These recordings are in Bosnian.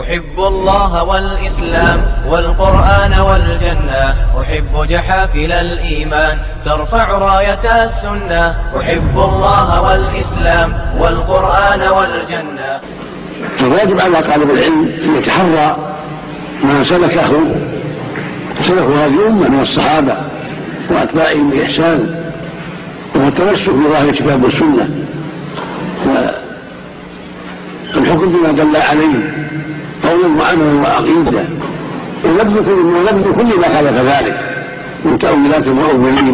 أحب الله والإسلام والقرآن والجنة. أحب جحافل الإيمان ترفع راية السنة. أحب الله والإسلام والقرآن والجنة. فالواجب على طالب العلم أن يتحرى ما سلكه سلكه هذه الأمة من الصحابة وأتباعهم بإحسان وهو التمسك بظاهر الكتاب والسنة. والحكم بما دل عليه قولا وعملا وعقيده ونبذ كل ما خالف ذلك. من تأويلات المؤولين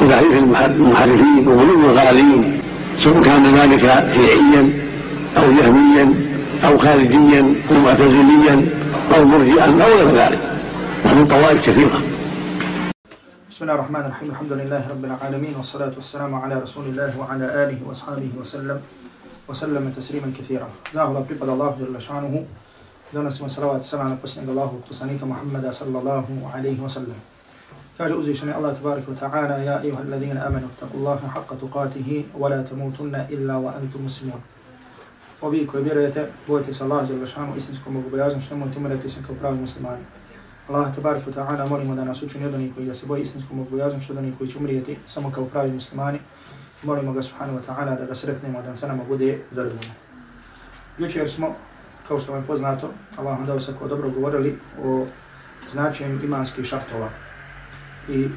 وتحريف المحرفين وغلو الغالين سواء كان ذلك شيعيا أو جهميا أو خارجيا أو معتزليا أو مرجئا أو غير ذلك. ومن طوائف كثيرة. بسم الله الرحمن الرحيم. الحمد لله رب العالمين والصلاة والسلام على رسول الله وعلى آله وأصحابه وسلم وسلم تسليما كثيرا. زاه الله بقد الله جل شأنه donosimo salavat salam na posljednog Allahu poslanika Muhammada sallallahu alaihi wa sallam. Kaže uzvišeni Allah tabaraka wa ta'ala, ja ijuha alladhina amanu, takullaha haqqa tuqatihi, wa la tamutunna illa wa antum muslimun. Ovi koji vjerujete, bojite se Allah za istinskom bogobojaznom, što nemojte umirati se kao pravi muslimani. Allah tabaraka wa ta'ala molimo da nas učini od onih koji da se boji istinskom bogobojaznom, što od onih koji će umrijeti samo kao pravi muslimani. Molimo ga subhanahu wa ta'ala da ga sretnemo, da nam nama bude zadovoljno. Jučer smo kao što vam je poznato, Allah vam dao sako dobro govorili o značenju imanskih šartova. I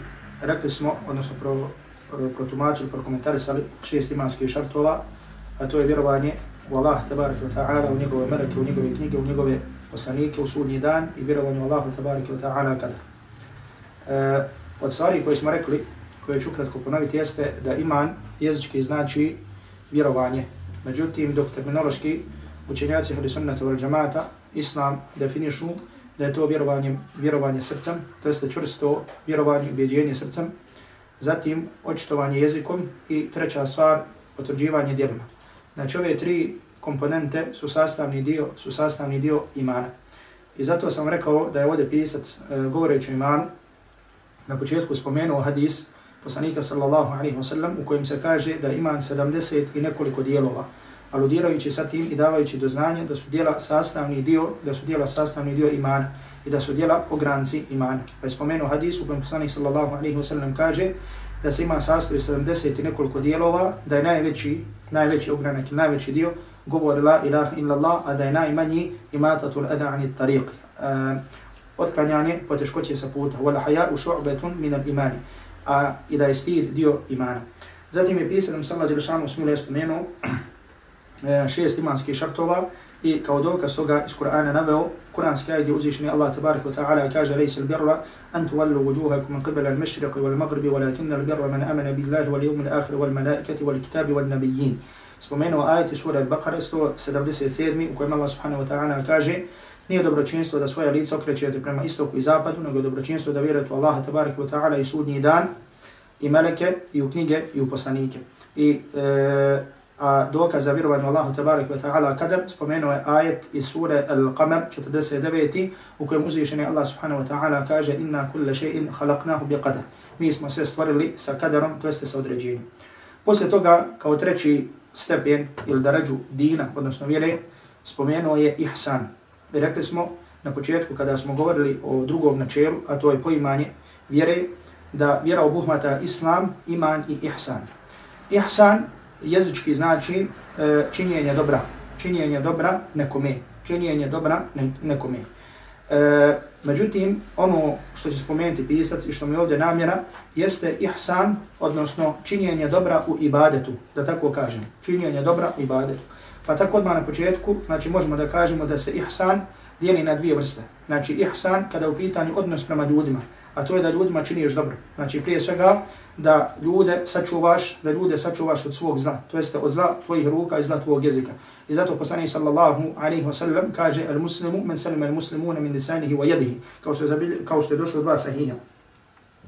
rekli smo, odnosno pro, eh, protumačili, prokomentarisali šest imanskih šartova, a to je vjerovanje u Allah, tabarik wa ta'ala, u njegove meleke, u njegove knjige, u njegove poslanike, u sudnji dan i vjerovanje u Allahu, tabarik wa ta'ala, kada. E, eh, od stvari koje smo rekli, koje ću kratko ponoviti, jeste da iman jezički znači vjerovanje. Međutim, dok terminološki učenjaci hali sunnata wal džamata, islam definišu da je to vjerovanje, vjerovanje srcem, to jeste čvrsto vjerovanje, ubjeđenje srcem, zatim očitovanje jezikom i treća stvar, potvrđivanje djelima. Znači ove tri komponente su sastavni dio, su sastavni dio imana. I zato sam rekao da je ovdje pisac e, govoreći o imanu, na početku spomenuo hadis poslanika sallallahu alaihi wa sallam u kojem se kaže da iman 70 i nekoliko dijelova aludirajući sa tim i davajući do znanja da su djela sastavni dio, da su djela sastavni dio imana i da su djela ogranci imana. Pa je spomenuo hadis u kojem poslanik sallallahu alaihi wa sallam kaže da se ima sastoji 70 i nekoliko dijelova, da je najveći, najveći ogranak i najveći dio govori la ilaha illallah, a da je najmanji imatatul ada'ani tariq. Uh, otklanjanje poteškoće sa puta. Wala haya u šu'betun minal imani. A i da je stid dio imana. Zatim je pisanom sallallahu alaihi wa sallam usmile spomenuo Eh, šest imanskih šartova i kao dokaz toga iz Kur'ana naveo Kur'anski ajd je uzvišeni Allah tabaraka wa ta'ala kaže lejse il birra an tuvallu vujuhakum min qibala al mashriqi wal maghribi walakinna al birra man amana billahi wal yawmil akhir wal malaikati wal kitabi wal nabiyyin spomenuo ajet iz sura Al-Baqara 177 u kojem Allah subhanahu wa ta'ala kaže nije dobročinstvo da svoje lice okrećete prema istoku i zapadu, nego dobročinstvo da vjerujete u Allaha tabaraka wa ta'ala i sudnji dan i meleke i u knjige i u poslanike. I e, a dokaz za vjerovanje Allahu tabarak wa ta'ala kadar spomenuo je ajet iz sure Al-Qamar 49. u kojem uzvišeni Allah subhanahu wa ta'ala kaže inna kulle shay'in khalaqnahu bi qadar. Mi smo sve stvorili sa kadarom, to jeste sa određenjem. Posle toga, kao treći stepen ili darađu dina, odnosno vjere, spomenuo je ihsan. I rekli smo na početku kada smo govorili o drugom načelu, a to je poimanje vjere, da vjera obuhmata islam, iman i ihsan. Ihsan jezički znači e, činjenje dobra. Činjenje dobra nekome. Činjenje dobra ne, nekome. E, međutim, ono što će spomenuti pisac i što mi ovdje namjera, jeste ihsan, odnosno činjenje dobra u ibadetu, da tako kažem. Činjenje dobra u ibadetu. Pa tako odmah na početku, znači možemo da kažemo da se ihsan dijeli na dvije vrste. Znači ihsan kada u pitanju odnos prema ljudima, a to je da ljudima činiš dobro. Znači prije svega da ljude sačuvaš, da ljude sačuvaš od svog zla, to jeste od zla tvojih ruka i zla tvojeg jezika. I zato poslanik sallallahu alejhi ve sellem kaže al muslimu men salima al muslimuna min lisanihi wa yadihi, kao što je, zabil, kao što je došlo dva sahija.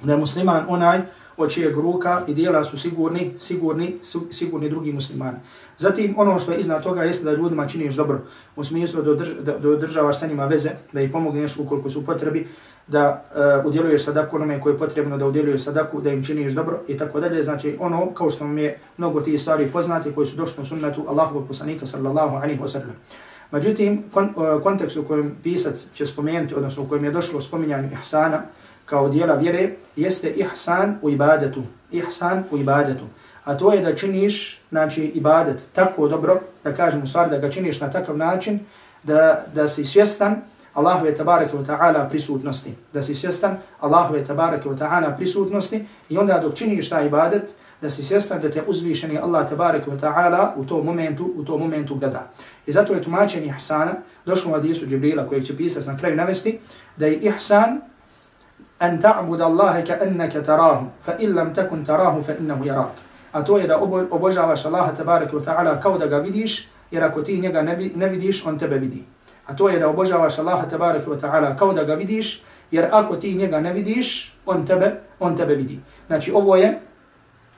Da je musliman onaj od čijeg ruka i dijela su sigurni, sigurni, sigurni drugi muslimani. Zatim ono što je iznad toga jeste da ljudima činiš dobro, u smislu da, drž, da, da održavaš sa njima veze, da ih pomogneš ukoliko su potrebi, da uh, udjeluješ sadaku onome koje je potrebno da udjeluješ sadaku, da im činiš dobro i tako dalje. Znači ono, kao što vam je mnogo tih stvari poznati koji su došli u sunnetu Allahovog poslanika sallallahu alaihi wa sallam. Međutim, kon, uh, kontekst u kojem pisac će spomenuti, odnosno u kojem je došlo spominjanje ihsana kao dijela vjere, jeste ihsan u ibadetu. Ihsan u ibadetu. A to je da činiš znači, ibadet tako dobro, da kažem u stvari da ga činiš na takav način, da, da si svjestan Allahove tabareke wa ta'ala prisutnosti. Da si svjestan Allahove tabareke wa ta'ala prisutnosti i onda dok činiš taj ibadet, da si svjestan da te uzvišeni Allah tabareke wa ta'ala u tom momentu, u tom momentu gleda. I zato je tumačenje ihsana, došlo u hadisu Džibrila kojeg će pisati na kraju navesti, da je ihsan an ta'bud Allahe ka enneke tarahu, fa in lam takun tarahu, fa innahu jarak. A to je da obožavaš Allaha tabareke wa ta'ala kao da ga vidiš, jer ako ti njega ne vidiš, on tebe vidi. A to je da obožavaš Allaha tabaraka wa ta'ala kao da ga vidiš, jer ako ti njega ne vidiš, on tebe, on tebe vidi. Znači ovo je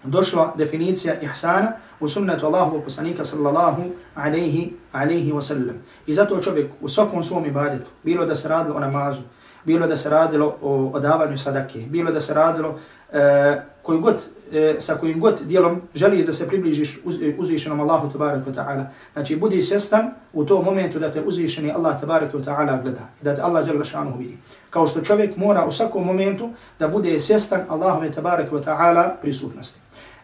došla definicija ihsana u sunnetu Allahu poslanika sallallahu alaihi, alaihi wa sallam. I zato čovjek u svakom svom ibadetu, bilo da se radilo o namazu, bilo da se radilo o odavanju sadake, bilo da se radilo e, koju god, e, sa kojim god dijelom želiš da se približiš uz, e, uzvišenom Allahu tabarak wa ta'ala. Znači, budi svjestan u tom momentu da te uzvišeni Allah tabarak wa ta'ala gleda i da te Allah jalla šanuhu vidi. Kao što čovjek mora u svakom momentu da bude svjestan Allahove tabarak wa ta'ala prisutnosti.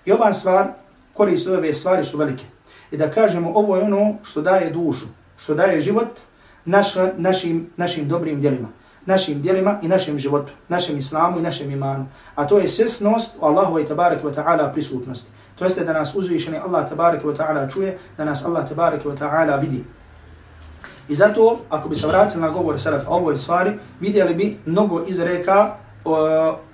I ova stvar, korist ove stvari su velike. I da kažemo, ovo je ono što daje dušu, što daje život naš, našim, našim dobrim djelima našim djelima i našem životu, našem islamu i našem imanu. A to je svjesnost o Allahu i tabaraka wa ta'ala prisutnosti. To jeste da nas uzvišeni Allah tabaraka wa ta'ala čuje, da nas Allah tabaraka wa ta'ala vidi. I zato, ako bi se vratili na govor salafa o ovoj stvari, vidjeli bi mnogo izreka uh,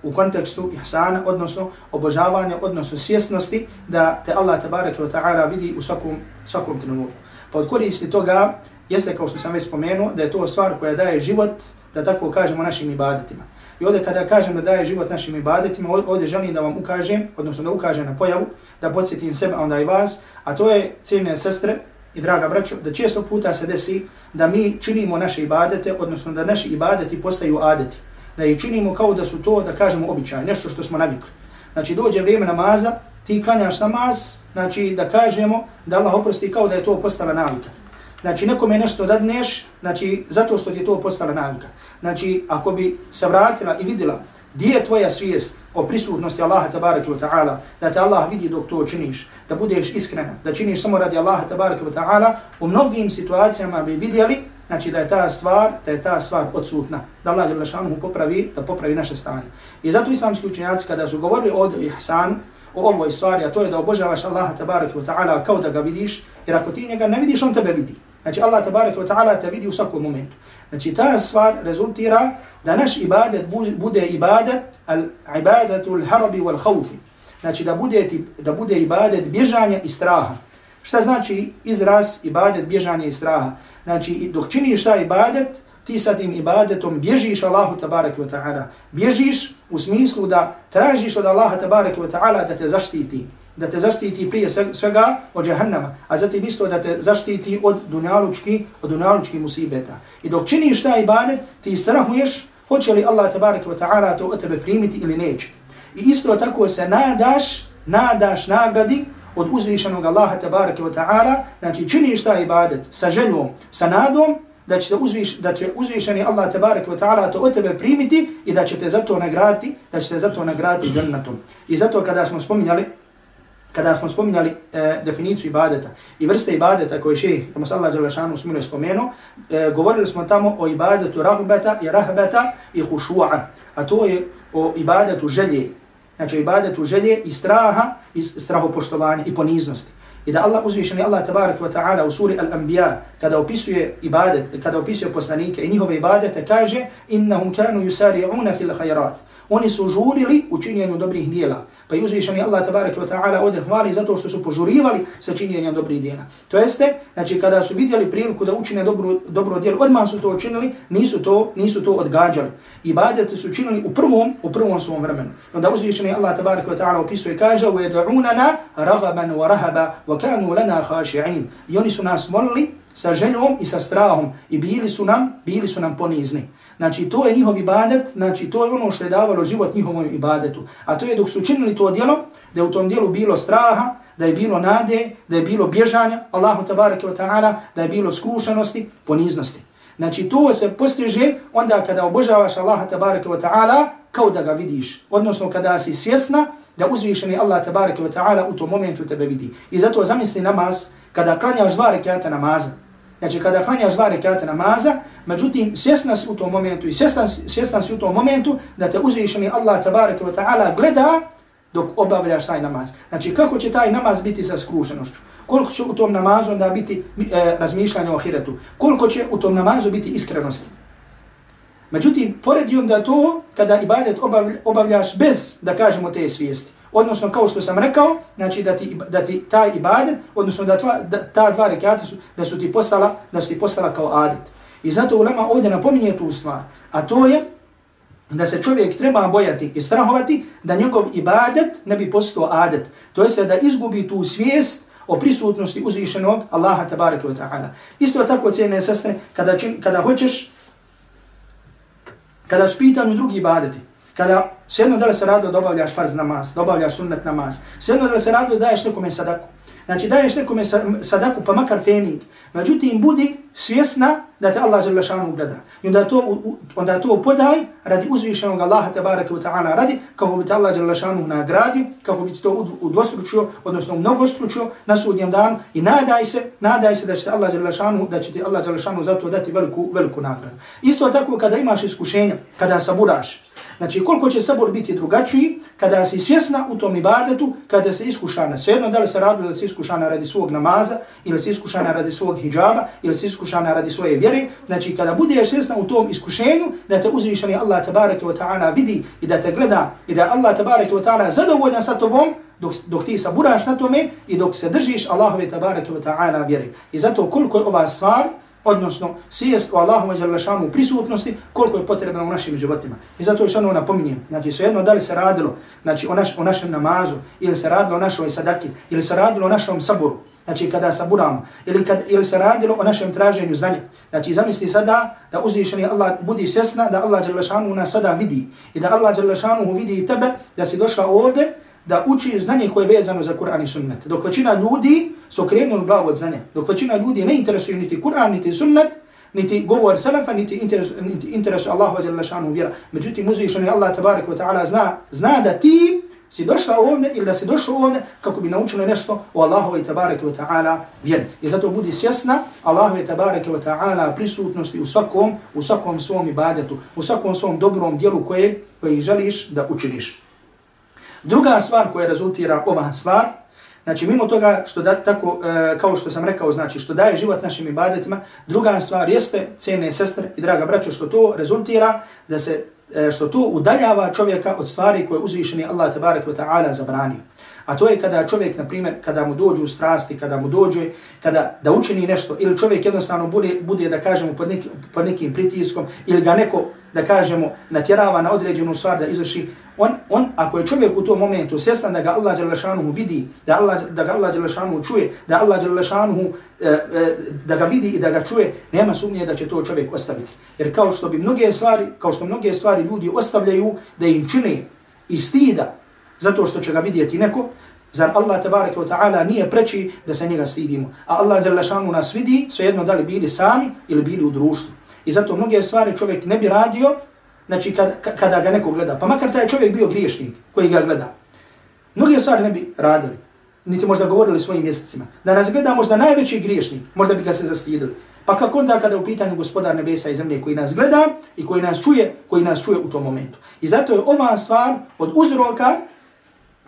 u kontekstu ihsana, odnosno obožavanja, odnosno svjesnosti da te Allah tabaraka wa ta'ala vidi u svakom, svakom trenutku. Pa od koristi toga jeste, kao što sam već spomenuo, da je to stvar koja daje život da tako kažemo našim ibadetima. I ovdje kada kažem da daje život našim ibadetima, ovdje želim da vam ukažem, odnosno da ukažem na pojavu, da podsjetim sebe, a onda i vas, a to je ciljne sestre i draga braćo, da često puta se desi da mi činimo naše ibadete, odnosno da naši ibadeti postaju adeti. Da ih činimo kao da su to, da kažemo, običaj, nešto što smo navikli. Znači dođe vrijeme namaza, ti klanjaš namaz, znači da kažemo da Allah oprosti kao da je to postala navika. Znači, nekome nešto dadneš, znači, zato što ti to postala navika. Znači, ako bi se vratila i vidjela gdje je tvoja svijest o prisutnosti Allaha tabaraka wa ta'ala, da te Allah vidi dok to činiš, da budeš iskrena, da činiš samo radi Allaha tabaraka wa ta'ala, u mnogim situacijama bi vidjeli, znači, da je ta stvar, da je ta stvar odsutna, da Allah je šanuhu popravi, da popravi naše stanje. I zato islamski učenjaci, kada su govorili o ihsan, o ovoj stvari, a to je da obožavaš Allaha tabaraka wa ta'ala kao da ga vidiš, jer ako ti njega ne vidiš, on tebe vidi. Znači Allah tabarak wa ta'ala te vidi u svakom momentu. Znači ta stvar rezultira da naš ibadet bude ibadet al ibadatu al harbi wal khawfi. Znači da bude da bude ibadet bježanja i straha. Šta znači izraz ibadet bježanja i straha? Znači dok činiš ta ibadet, ti sa tim ibadetom bježiš Allahu tabarak wa ta'ala. Bježiš u smislu da tražiš od Allaha tabarak wa ta'ala da te zaštiti da te zaštiti prije svega od džahannama, a zatim isto da te zaštiti od dunjalučki, od dunjalučki musibeta. I dok činiš taj ibadet, ti strahuješ hoće li Allah tabarak wa ta'ala to od tebe primiti ili neće. I isto tako se nadaš, nadaš nagradi od uzvišenog Allaha tabarak wa ta'ala, znači činiš taj ibadet sa željom, sa nadom, da će, uzviš, da će uzvišeni Allah tabarak wa ta'ala to od tebe primiti i da će te zato nagraditi, da će te zato nagraditi džennatom. I zato kada smo spominjali kada smo spominjali e, definiciju ibadeta i vrste ibadeta koje šejih Tamo sallallahu alejhi ve sellem spomenu, e, govorili smo tamo o ibadetu rahbeta i rahbeta i hušu'a, A to je o ibadetu želje. Znači ibadetu želje i straha i strahopoštovanja i poniznosti. I da Allah uzvišeni Allah tabarak wa ta'ala u suri Al-Anbiya kada opisuje ibadet, kada opisuje poslanike i njihove ibadete kaže innahum kanu yusari'una fil khayrat Oni su žurili u činjenju dobrih dijela. Pa i uzvišeni Allah tabaraka wa ta'ala ovdje hvali zato što su požurivali sa činjenjem dobrih djela. To jeste, znači kada su vidjeli priliku da učine dobro, dobro djelo, odmah su to učinili, nisu to, nisu to odgađali. Ibadete su učinili u prvom, u prvom svom vremenu. Onda uzvišeni Allah tabaraka wa ta'ala opisuje kaže وَيَدْعُونَنَا رَغَبًا وَرَهَبًا وَكَانُوا لَنَا خَاشِعِينَ I oni su nas molili sa željom i sa strahom i bili su nam, bili su nam ponizni. Znači, to je njihov ibadet, znači, to je ono što je davalo život njihovom ibadetu. A to je dok su činili to djelo, da je u tom djelu bilo straha, da je bilo nade, da je bilo bježanja Allahu tabaraka wa ta'ala, da je bilo skrušenosti, poniznosti. Znači to se postiže onda kada obožavaš Allaha tabaraka wa ta'ala kao da ga vidiš. Odnosno kada si svjesna da uzvišeni Allah tabaraka wa ta'ala u tom momentu tebe vidi. I zato zamisli namaz kada klanjaš dva rekata namaza. Znači kada klanjaš dva rekata namaza, međutim svjesna si u tom momentu i svjesna, svjesna si u tom momentu da te uzvišeni Allah tabaraka wa ta'ala gleda dok obavljaš taj namaz. Znači kako će taj namaz biti sa skrušenošću? Koliko će u tom namazu onda biti e, razmišljanje o ahiretu? Koliko će u tom namazu biti iskrenosti? Međutim, pored da to, kada ibadet obavljaš bez, da kažemo, te svijesti, odnosno kao što sam rekao, znači da ti, da ti taj ibadet, odnosno da, tva, da ta dva rekata su, da su ti postala, da su ti postala kao adet. I zato ulema ovdje napominje tu stvar, a to je da se čovjek treba bojati i strahovati da njegov ibadet ne bi postao adet. To jest da izgubi tu svijest o prisutnosti uzvišenog Allaha tabaraka wa ta'ala. Isto tako cijene sestre, kada, čin, kada hoćeš, kada su pitanju drugi ibadeti, kada svejedno da li se radilo da obavljaš farz namaz, da obavljaš sunnet namaz, svejedno da li se radilo da daješ nekome sadaku, Znači daješ nekome sadaku pa makar fening, Međutim, budi svjesna da te Allah žele šanu gleda. I onda to, onda to podaj radi uzvišenog Allaha tabaraka wa ta'ala radi kako bi te Allah žele šanu nagradi, kako bi to udvostručio, odnosno mnogostručio na sudnjem danu i nadaj se, nadaj se da će te Allah žele šanu, da će ti Allah žele šanu zato dati veliku, veliku nagradu. Isto tako kada imaš iskušenja, kada saburaš, Znači, koliko će sabor biti drugačiji kada si svjesna u tom ibadetu, kada se iskušana. Svejedno da li se radi da se iskušana radi svog namaza, ili se iskušana radi svog hijjaba, ili se iskušana radi svoje vjere. Znači, kada budeš svjesna u tom iskušenju, da te uzvišeni Allah tabaraka wa ta'ala vidi i da te gleda i da Allah tabaraka wa ta'ala zadovoljan sa tobom, dok, dok ti saburaš na tome i dok se držiš Allahove tabaraka wa ta'ala vjere. I zato koliko je ova stvar, odnosno svijest o Allahu i šanu prisutnosti, koliko je potrebno u našim životima. I zato još ono napominjem, znači svejedno da li se radilo znači, o, naš, o našem namazu, ili se radilo o našoj sadaki, ili se radilo o našom saboru, znači kada saburamo, ili, kad, ili se radilo o našem traženju znanja. Znači zamisli sada da uzvišeni Allah budi svjesna da Allah šanu nas sada vidi i da Allah šanu vidi tebe da si došla ovde, da uči znanje koje je vezano za Kur'an i sunnet. Dok većina ljudi su krenuli glavu od znanja. Dok većina ljudi ne interesuju niti Kur'an, niti sunnet, niti govor salafa, niti interesu, niti interesu Allahu wa vjera. Međutim, uzvišeni Allah tabarak wa ta'ala zna, zna da ti si došla ovdje ili da si došao ovdje kako bi naučila nešto o Allahu wa tabarik wa ta'ala vjeri. I zato budi svjesna Allahu wa tabarik wa ta'ala prisutnosti u svakom, u svakom svom ibadetu, u svakom svom dobrom dijelu koje, koje želiš da učiniš. Druga stvar koja rezultira ova stvar, znači mimo toga što da, tako, e, kao što sam rekao, znači što daje život našim ibadetima, druga stvar jeste, cene sestre i draga braćo, što to rezultira da se E, što to udaljava čovjeka od stvari koje uzvišeni Allah tabaraka wa ta'ala zabranio. A to je kada čovjek, na primjer, kada mu dođu strasti, kada mu dođe, kada da učini nešto, ili čovjek jednostavno bude, bude da kažemo, pod, neki, pod nekim pritiskom, ili ga neko, da kažemo, natjerava na određenu stvar da izvrši, on, on, ako je čovjek u tom momentu svjestan da ga Allah Đalešanuhu vidi, da, Allah, da ga Allah Đalešanuhu čuje, da Allah Đalešanuhu E, e, da ga vidi i da ga čuje, nema sumnje da će to čovjek ostaviti. Jer kao što bi mnoge stvari, kao što mnoge stvari ljudi ostavljaju da im čine i stida zato što će ga vidjeti neko, zar Allah tabaraka wa ta'ala nije preći da se njega stidimo. A Allah Đalešanuhu nas vidi svejedno da li bili sami ili bili u društvu. I zato mnoge stvari čovjek ne bi radio znači kada, kada ga neko gleda, pa makar taj čovjek bio griješnik koji ga gleda, Mnoge stvari ne bi radili, niti možda govorili svojim mjesecima. Da nas gleda možda najveći griješnik, možda bi ga se zastidili. Pa kako onda kada je u pitanju gospodar nebesa i zemlje koji nas gleda i koji nas čuje, koji nas čuje u tom momentu. I zato je ova stvar od uzroka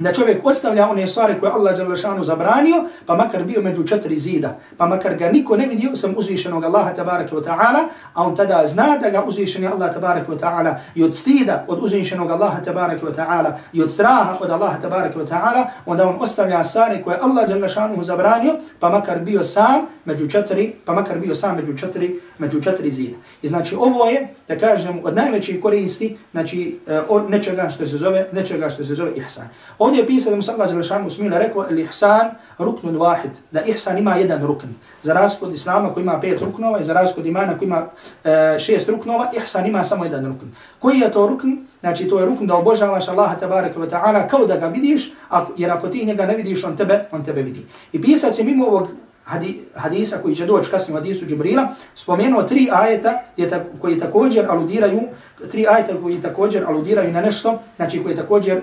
da čovjek ostavlja one stvari koje Allah Đalešanu zabranio, pa makar bio među četiri zida, pa makar ga niko ne vidio sam uzvišenog Allaha tabaraka wa ta'ala, a on tada zna da ga uzvišeni Allah tabaraka wa ta'ala i od stida od uzvišenog Allaha tabaraka wa ta'ala i od straha od Allaha tabaraka wa ta'ala, onda on ostavlja stvari koje Allah Đalešanu zabranio, pa makar bio sam među četiri, pa makar bio sam među četiri, među četiri zida. I znači ovo je, da kažem, od najvećih koristi, znači eh, od nečega što se zove, nečega što se zove ihsan. Ovdje je pisao da mu sallallahu alejhi ve usmila rekao el ihsan ruknun wahid, da ihsan ima jedan rukn. Za razliku od islama koji ima pet ruknova i za razliku od imana koji ima e, šest ruknova, ihsan ima samo jedan rukn. Koji je to rukn? Znači to je rukn da obožavaš Allaha tabaraka wa ta'ala kao da ga vidiš, jer ako ti njega ne vidiš, on tebe, on tebe vidi. I pisac je mimo ovog hadisa koji će doći kasnije u hadisu Džibrila, spomenuo tri ajeta koji također aludiraju, tri ajta koji također aludiraju na nešto, znači koji također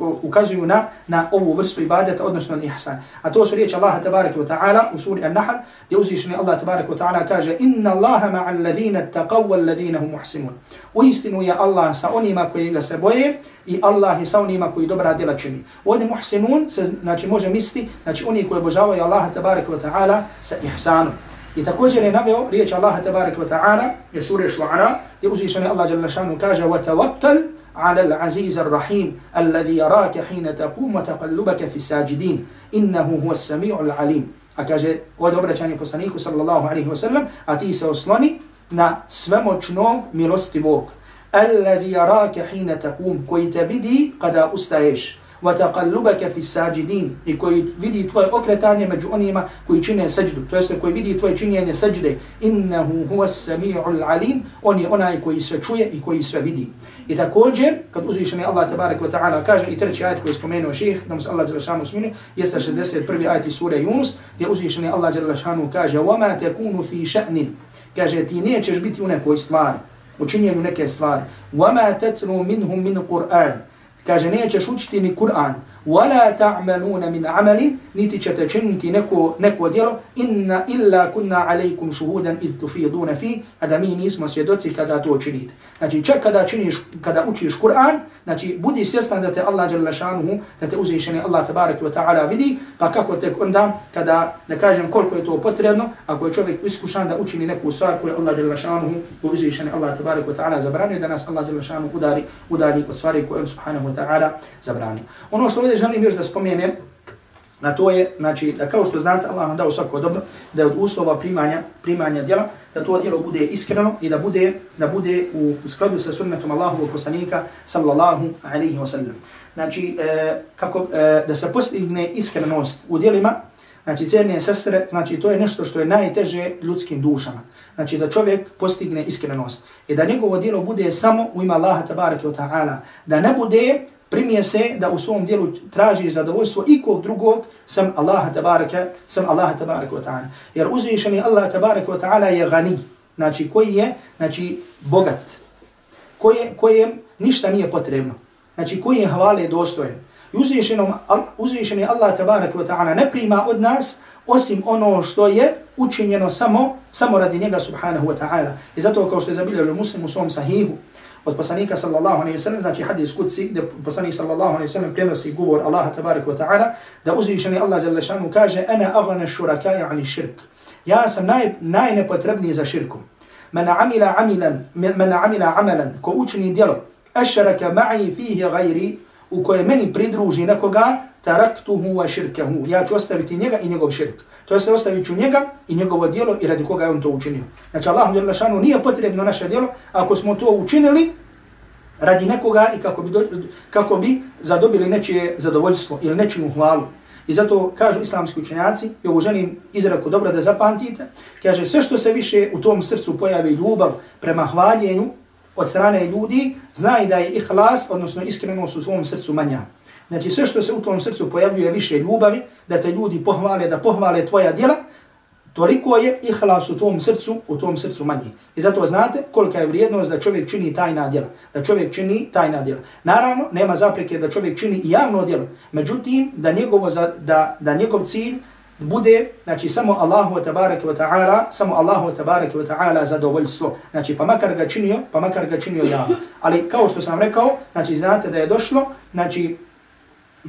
uh, ukazuju na, na ovu vrstu ibadeta, odnosno na ihsan. A to su riječi Allaha tabaraka wa ta'ala u suri An-Nahl, gdje uzvišeni Allah tabaraka wa ta'ala kaže Inna Allaha ma'al ladhina taqaw wal ladhina hum muhsimun. U istinu je Allah sa onima koji ga se boje, i Allah je sa onima koji dobra djela čini. Ovdje muhsinun se znači, može misliti, znači oni koji obožavaju Allaha tabaraka wa ta'ala sa ihsanom. I također je naveo riječ Allaha tabaraka wa ta'ala, je sura Šu'ara, gdje uzvišeni Allah jalla šanu kaže وَتَوَكَّلْ على العزيز الرحيم الذي يراك حين تقوم وتقلبك في الساجدين إنه هو السميع العليم أكاجة ودبرة poslaniku sallallahu alaihi wa sallam, a ti se osloni na svemoćnog milostivog الذي يراك حين تقوم كي تبدي قد أستعيش وتقلبك في الساجدين كي فيدي توي أكرتاني مجؤنيما كي چيني سجد تو يست كي فيدي توي چيني سجد إنه هو السميع العليم أني أنا كي سوچوية كي سويدي I također, kad uzvišeni Allah tabarak wa ta'ala kaže i treći ajit koji je spomenuo ših, da mu se Allah jala šanu smini, jeste 61. ajit iz sure Yunus, gdje uzvišeni Allah jala šanu kaže وَمَا تَكُونُ فِي شَأْنٍ Kaže, ti nećeš biti u nekoj stvari učinjenju neke stvari. وَمَا تَتْنُوا مِنْهُمْ مِنْ قُرْآنِ Kaže, nećeš učiti ni Kur'an. وَلَا تَعْمَلُونَ مِنْ عَمَلٍ Niti ćete činiti neko, neko djelo. إِنَّا إِلَّا كُنَّا عَلَيْكُمْ شُهُودًا إِذْ تُفِيدُونَ فِي A da mi nismo svjedoci kada to činite. Znači, čak kada, činiš, kada učiš Kur'an, znači, budi svjestan da te Allah jalla šanuhu, da te uzvišeni Allah tabarak wa ta'ala vidi, pa kako tek onda, kada, da kažem koliko je to potrebno, ako je čovjek iskušan da učini neku stvar koju Allah jalla šanuhu, uzvišeni Allah tabarak wa ta'ala zabranio, da nas Allah jalla šanuhu udari, udari od stvari koje on subhanahu wa ta'ala zabranio. Ono što ovdje želim još da spomenem, na to je, znači, da kao što znate, Allah nam dao svako dobro, da je od uslova primanja, primanja djela, da to djelo bude iskreno i da bude, da bude u skladu sa sunnetom Allahovog poslanika, sallallahu alaihi wa sallam. Znači, e, kako, e, da se postigne iskrenost u djelima, znači, cijelne sestre, znači, to je nešto što je najteže ljudskim dušama. Znači, da čovjek postigne iskrenost. I da njegovo djelo bude samo u ima Allaha tabaraka wa ta'ala. Da ne bude primije se da u svom dijelu traži zadovoljstvo ikog drugog sam Allaha tabaraka, sam Allaha tabaraka wa ta'ala. Jer uzvišeni Allah tabaraka wa ta'ala je gani, znači koji je, znači bogat, koje, kojem ništa nije potrebno, znači koji je hvale dostojen. I uzvišeni Allah tabaraka wa ta'ala ne prima od nas osim ono što je učinjeno samo, samo radi njega subhanahu wa ta'ala. I zato kao što je zabilježio muslim u svom sahihu, od poslanika sallallahu alejhi ve sellem znači hadis kutsi gdje poslanik sallallahu alejhi ve sellem prenosi govor Allaha tebarek ve taala da uzvišeni Allah dželle šanu kaže ana aghna shuraka ani shirk. Ja sam naj najnepotrebniji za širkom. Man amila amilan man amila amalan ko učini djelo ashraka ma'i fihi ghairi u koje meni pridruži nekoga taraktuhu wa shirkahu ja ću ostaviti njega i njegov širk to jest ostavit ću njega i njegovo djelo i radi koga je on to učinio znači Allahu dželle šanu nije potrebno naše djelo ako smo to učinili radi nekoga i kako bi, do, kako bi zadobili nečije zadovoljstvo ili nečiju hvalu. I zato kažu islamski učenjaci, i ovo želim izraku dobro da zapamtite, kaže sve što se više u tom srcu pojavi ljubav prema hvaljenju od strane ljudi, znaj da je ihlas, odnosno iskrenost u svom srcu manja. Znači sve što se u tom srcu pojavljuje više ljubavi, da te ljudi pohvale, da pohvale tvoja djela, toliko je ihlas u tom srcu, u tom srcu manji. I zato znate kolika je vrijednost da čovjek čini tajna djela. Da čovjek čini tajna djela. Naravno, nema zapreke da čovjek čini javno djelo. Međutim, da, njegovo, da, da njegov cilj bude, znači, samo Allahu wa tabaraka wa ta'ala, samo Allahu wa tabaraka wa ta'ala zadovoljstvo. Znači, pa makar ga činio, pa makar ga činio javno. Ali kao što sam rekao, znači, znate da je došlo, znači,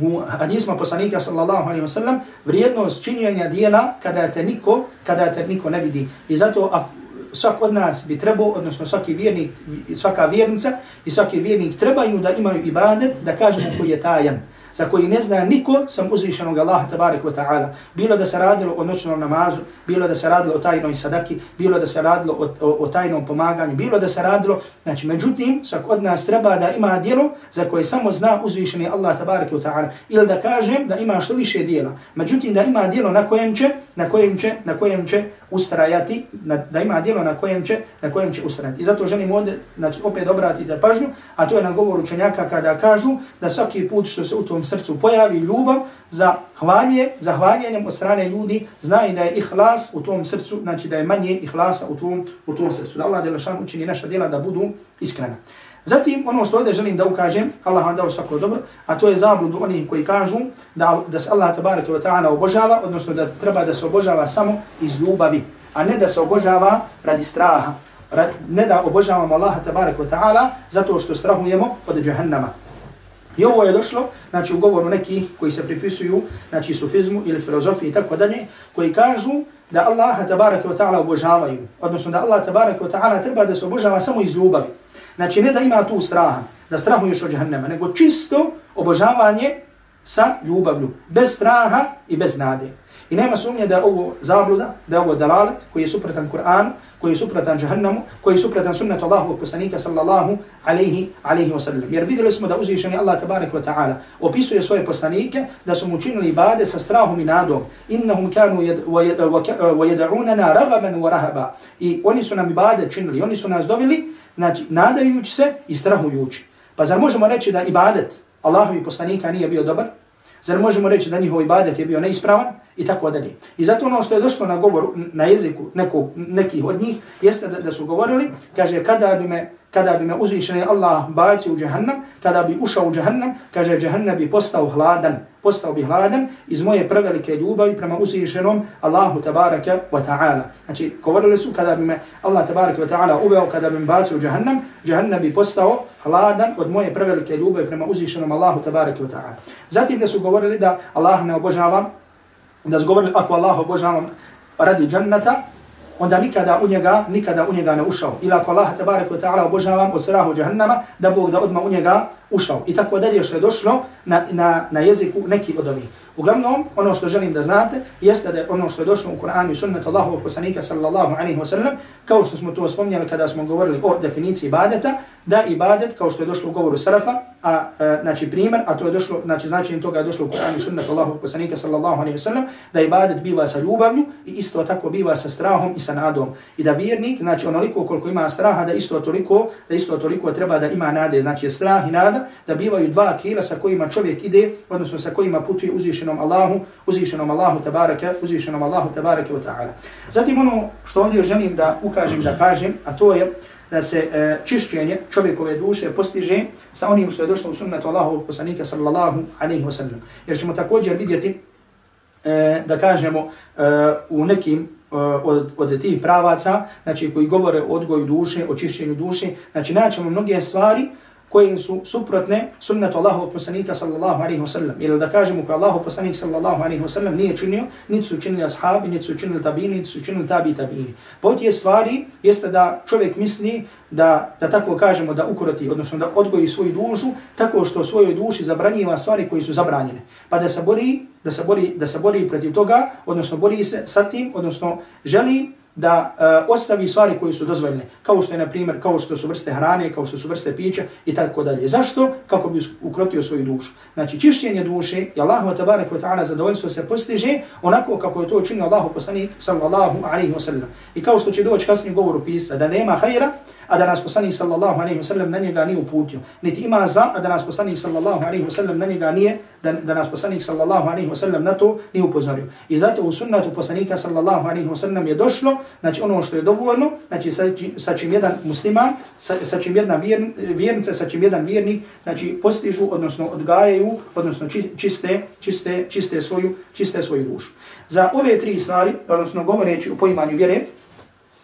u hadisma poslanika sallallahu alaihi wa sallam vrijednost činjenja dijela kada te niko, kada te niko ne vidi. I zato a, svak od nas bi trebao, odnosno svaki vjernik, svaka vjernica i svaki vjernik trebaju da imaju ibadet, da kažemo koji je tajan za koji ne zna niko sam uzvišenog Allaha tabarik wa ta'ala. Bilo da se radilo o noćnom namazu, bilo da se radilo o tajnoj sadaki, bilo da se radilo o, o, o tajnom pomaganju, bilo da se radilo, znači međutim, svak od nas treba da ima dijelo za koje samo zna uzvišeni Allah tabarik wa ta'ala. Ili da kažem da ima što više dijela. Međutim, da ima dijelo na kojem će, na kojem će, na kojem će ustrajati, na, da ima djelo na kojem će, na kojem će ustrajati. I zato želim ovdje, znači, opet obratiti pažnju, a to je na govor učenjaka kada kažu da svaki put što se u tom srcu pojavi ljubav za hvalje, za hvaljenjem od strane ljudi, znaj da je ihlas u tom srcu, znači da je manje ihlasa u tom, u tom srcu. Da Allah Đelešan učini naša djela da budu iskrena. Zatim, ono što ovdje želim da ukažem, Allah vam dao svako dobro, a to je zabludu onih koji kažu da, da se Allah tabaraka wa ta'ala obožava, odnosno da treba da se obožava samo iz ljubavi, a ne da se obožava radi straha. Rad, ne da obožavamo Allaha tabaraka wa ta'ala zato što strahujemo od džahannama. I ovo je došlo, znači u govoru nekih koji se pripisuju, znači sufizmu ili filozofiji i tako dalje, koji kažu da Allaha tabaraka wa ta'ala obožavaju, odnosno da Allah tabaraka wa ta'ala treba da se obožava samo iz ljubavi. Znači ne da ima tu straha, da strahuješ od džahnama, nego čisto obožavanje sa ljubavlju, bez straha i bez nade. I nema sumnje da je ovo zabluda, da je ovo dalalet koji je suprotan Kur'anu, koji je suprotan džahannamu, koji je suprotan sunnetu Allahovog poslanika sallallahu alaihi, alaihi wa sallam. Jer vidjeli smo da uzvišeni Allah tabarik wa ta'ala opisuje svoje poslanike da su mu činili ibade sa strahom i nadom. Innahum kanu wa jeda'unana ragaban wa rahaba. I oni su nam ibade činili, oni su nas dovili znači nadajući se i strahujući. Pa zar možemo reći da ibadet Allahovi poslanika nije bio dobar? Zar možemo reći da njihov ibadet je bio neispravan? I tako dalje. I zato ono što je došlo na govor, na jeziku nekog, nekih od njih, jeste da, da su govorili, kaže, kada bi me kada bi me uzvišeni Allah bacio u džahannam, kada bi ušao u džahannam, kaže džahannam bi postao hladan, postao bih hladan iz moje prevelike ljubavi prema uzvišenom Allahu tabaraka wa ta'ala. Znači, govorili su kada bi me Allah tabaraka wa ta'ala uveo, kada bi me bacio u džahannam, džahannam bi postao hladan od moje prevelike ljubavi prema uzvišenom Allahu tabaraka wa ta'ala. Zatim da su govorili da Allah ne obožavam, da su govorili ako Allah obožavam radi džannata, onda nikada u njega, nikada u njega ne ušao. Ila ako Allah tabaraka wa ta'ala obožavam od srahu džahannama, da Bog da odma u njega ušao. I tako dalje što je došlo na, na, na jeziku neki od ovih. Uglavnom, ono što želim da znate, jeste da ono što je došlo u Kur'anu i sunnetu Allahu poslanika sallallahu alaihi wasallam, kao što smo to spomnjali kada smo govorili o definiciji ibadeta, da ibadet, kao što je došlo u govoru Sarafa, a, e, znači primjer, a to je došlo, znači značenje toga je došlo u Kur'anu i sunnetu Allahu poslanika sallallahu alaihi wasallam, da ibadet biva sa ljubavlju i isto tako biva sa strahom i sa nadom. I da vjernik, znači onoliko koliko ima straha, da isto toliko, da isto toliko treba da ima nade, znači strah i nada, da bivaju dva krila sa kojima čovjek ide, odnosno sa kojima putuje uzvišenom Allahu, uzvišenom Allahu tabaraka, uzvišenom Allahu tabaraka wa ta'ala. Zatim ono što ovdje želim da ukažem, da kažem, a to je da se e, čišćenje čovjekove duše postiže sa onim što je došlo u sunnetu Allahu poslanika sallallahu alaihi wa sallam. Jer ćemo također vidjeti e, da kažemo e, u nekim e, od, od tih pravaca, znači koji govore o odgoju duše, o čišćenju duše, znači naćemo mnoge stvari koje su suprotne sunnetu Allahu poslanika sallallahu alaihi ve sellem. Ili da kažemo ko Allahu poslanik sallallahu alaihi ve sellem nije činio, niti su činili ashabi, niti su činili tabini, niti su činili tabi tabini. Po tije stvari jeste da čovjek misli da, da tako kažemo da ukroti, odnosno da odgoji svoju dušu, tako što svojoj duši zabranjiva stvari koji su zabranjene. Pa da se bori, da se bori, da se bori protiv toga, odnosno bori se sa tim, odnosno želi da uh, ostavi stvari koje su dozvoljene, kao što je, na primjer, kao što su vrste hrane, kao što su vrste pića i tako dalje. Zašto? Kako bi ukrotio svoju dušu. Znači, čišćenje duše i Allahu tabarak wa ta'ala zadovoljstvo se postiže onako kako je to učinio Allahu poslanik sallallahu alaihi wa sallam. I kao što će doći kasnije govoru pisa da nema hajra, a da nas poslanik sallallahu alaihi wasallam na njega nije uputio. Niti ima zla, a da nas poslanik sallallahu alaihi wasallam na njega nije, da, da nas poslanik sallallahu alaihi wasallam na to nije upozorio. I zato u sunnatu poslanika sallallahu alaihi wasallam je došlo, znači ono što je dovoljno, znači sa, sa čim jedan musliman, sa, sa čim jedna vjernica, sa čim jedan vjernik, znači postižu, odnosno odgajaju, odnosno čiste, čiste, čiste, svoju, čiste svoju dušu. Za ove tri stvari, odnosno govoreći o poimanju vjere,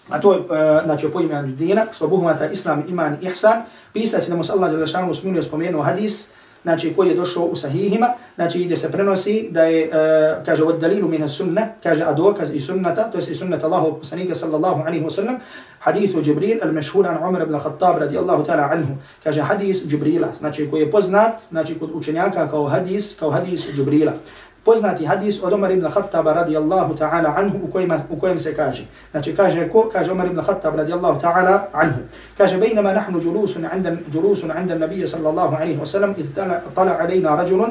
A to je, e, znači, po imenu dina, što buhmata islam, iman i ihsan, pisac da mu se Allah Đelešanu smilio spomenuo hadis, znači koji je došao u sahihima, znači ide se prenosi da je, uh, kaže, od dalilu mina sunna, kaže, a dokaz i sunnata, to je i sunnata Allahu poslanika sallallahu alaihi wa sallam, hadithu Jibril al-mashhur an Umar ibn Khattab radijallahu ta'ala anhu, kaže, hadis Jibrila, znači koji je poznat, znači kod učenjaka kao hadis, kao hadis Jibrila poznati hadis od Omar ibn Khattaba radijallahu ta'ala anhu u kojem, u kojem se kaže. Znači kaže ko? Kaže Omar ibn Khattab radijallahu ta'ala anhu. Kaže bejnama nahnu julusun عند julusun عند النبي صلى الله عليه وسلم إذ طلع علينا رجل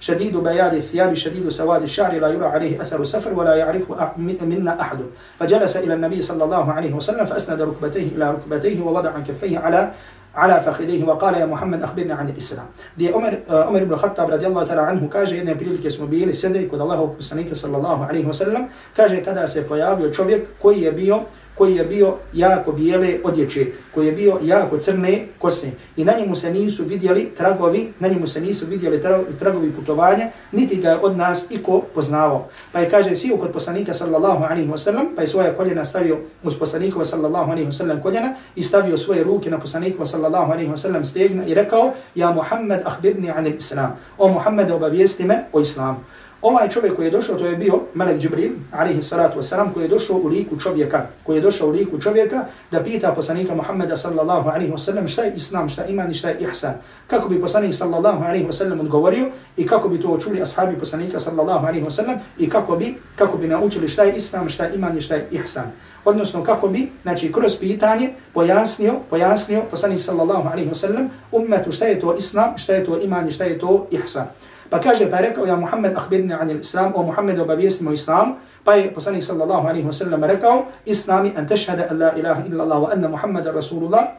شديد بياض الثياب شديد سواد الشعر لا يرى عليه أثر السفر ولا يعرفه منا أحد فجلس إلى النبي صلى الله عليه وسلم فأسند ركبتيه إلى ركبتيه ووضع كفيه على ala fakhidehi wa qala ya Muhammad akhbirna an al-Islam. Di Umar Umar eh, ibn Khattab radiyallahu ta'ala anhu kaže jedne prilike smo bili sjedili kod Allahovog poslanika sallallahu alejhi wa sallam, kaže kada se pojavio čovjek koji je bio koji je bio jako bijele odjeće, koji je bio jako crne kose i na njemu se nisu vidjeli tragovi, na njemu se nisu vidjeli tragovi putovanja, niti ga je od nas iko poznavao. Pa je kaže sio kod poslanika sallallahu alaihi wa sallam, pa je svoje koljena stavio uz poslanikova sallallahu alaihi wa sallam koljena i stavio svoje ruke na poslanikova sallallahu alaihi wa sallam stegna i rekao, ja Muhammed ahbirni anil islam, o Muhammed obavijesti me o islamu. Ovaj čovjek koji je došao, to je bio Melek Džibril, alaihi salatu wasalam, koji je došao u liku čovjeka, koji je došao u liku čovjeka da pita poslanika Muhammeda sallallahu alaihi wasallam šta je islam, šta je iman i šta je ihsan. Kako bi poslanik sallallahu alaihi wasallam odgovorio i kako bi to čuli ashabi poslanika sallallahu alaihi wasallam i kako bi, kako bi naučili šta je islam, šta je iman i šta je ihsan. Odnosno kako bi, znači kroz pitanje pojasnio, pojasnio poslanik sallallahu alaihi wasallam ummetu šta je to islam, šta je to iman i šta je to ihsan. Pa kaže, pa je rekao, ja Muhammed, ahbirni anil islam, o Muhammed, obavijestimo islam, pa je poslanik sallallahu alaihi wa sallam rekao, islami an tešhada an la ilaha illa Allah wa anna Muhammeda Rasulullah,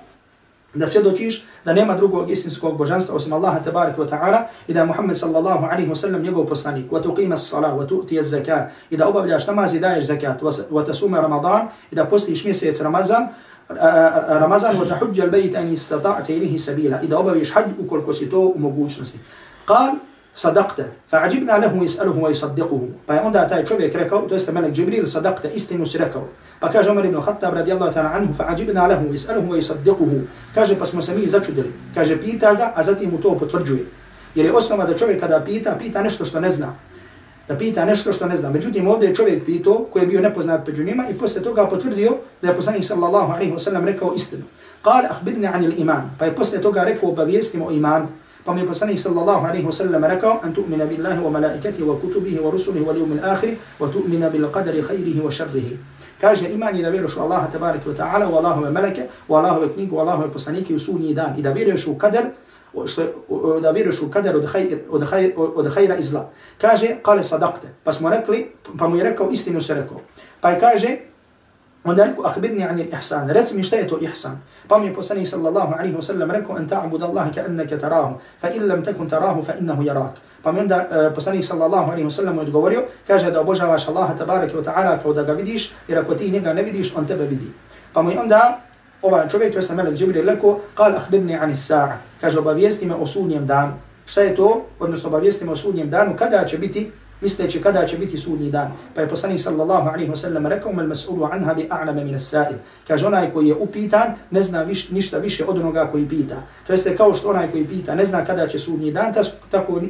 da svjedočiš da nema drugog istinskog božanstva osim Allaha tabarik wa ta'ala i da je Muhammed sallallahu alaihi wa sallam njegov poslanik, wa tuqima s-salah, wa tu'ti z-zakat, i da obavljaš namaz i daješ zakat, wa tasume Ramadan, i da postiš mjesec Ramazan, Ramazan, wa tahudja al-bayt an istata'te ilihi sabila, i da obaviš hađ ukoliko si to u mogućnosti. Qal, sadaqta fa'ajibna lahu yas'aluhu wa yusaddiquhu pa onda taj čovjek rekao to jest melek džibril sadaqta istinu si rekao pa kaže Omer ibn Khattab radijallahu ta'ala anhu fa'ajibna lahu yas'aluhu wa yusaddiquhu kaže pa smo se mi začudili kaže pita ga a zatim mu to potvrđuje jer je osnova da čovjek kada pita pita nešto što ne zna da pita nešto što ne zna. Međutim, ovdje je čovjek pitao koji je bio nepoznat među njima i posle toga potvrdio da je poslanik sallallahu alaihi wasallam rekao istinu. Kale, ahbidni anil iman. Pa je posle toga rekao, obavijestimo o imanu. Pa mi je poslanik sallallahu alaihi wa sallam rekao an tu'mina billahi wa malaikatihi wa kutubihi wa rusulihi wa liyumil akhiri wa tu'mina bil qadari khayrihi wa sharrihi. Kaže iman je da vjeruješ u Allaha tabaraka wa ta'ala u Allahove meleke, u Allahove knjigu, u Allahove poslanike i u sudnji dan. I da vjeruješ u kader, što, da vjeruješ u kader od, hajr, od, hajr, od hajra i zla. Kaže, kale sadakte. Pa smo rekli, pa mu je rekao, istinu se rekao. Pa je kaže, Onda rekao, ahbirni anil ihsan. Reci mi šta je to ihsan. Pa mi je poslanik sallallahu alaihi wa sallam rekao, en ta'bud Allahi ka enneke tarahu, fa in lam tekun tarahu, fa innahu jarak. Pa mi onda uh, poslanik sallallahu alaihi wa sallam odgovorio, kaže da obožavaš Allaha tabaraka wa ta'ala kao da ga vidiš, jer ako ti njega ne vidiš, on tebe vidi. Pa mi onda ovaj čovjek, to je melek Džibril, rekao, kal ahbirni anil sa'a. Kaže, obavijesti me o sudnjem danu. Šta je to? Odnosno, obavijesti me o sudnjem danu, kada će biti misleći kada će biti sudnji dan. Pa je poslanik sallallahu alaihi wa sallam rekao, mal mas'ulu anha bi a'lama min as-sa'il. Kaže, onaj koji je upitan, ne zna viš, ništa više od onoga koji pita. To jeste kao što onaj koji pita, ne zna kada će sudnji dan, tako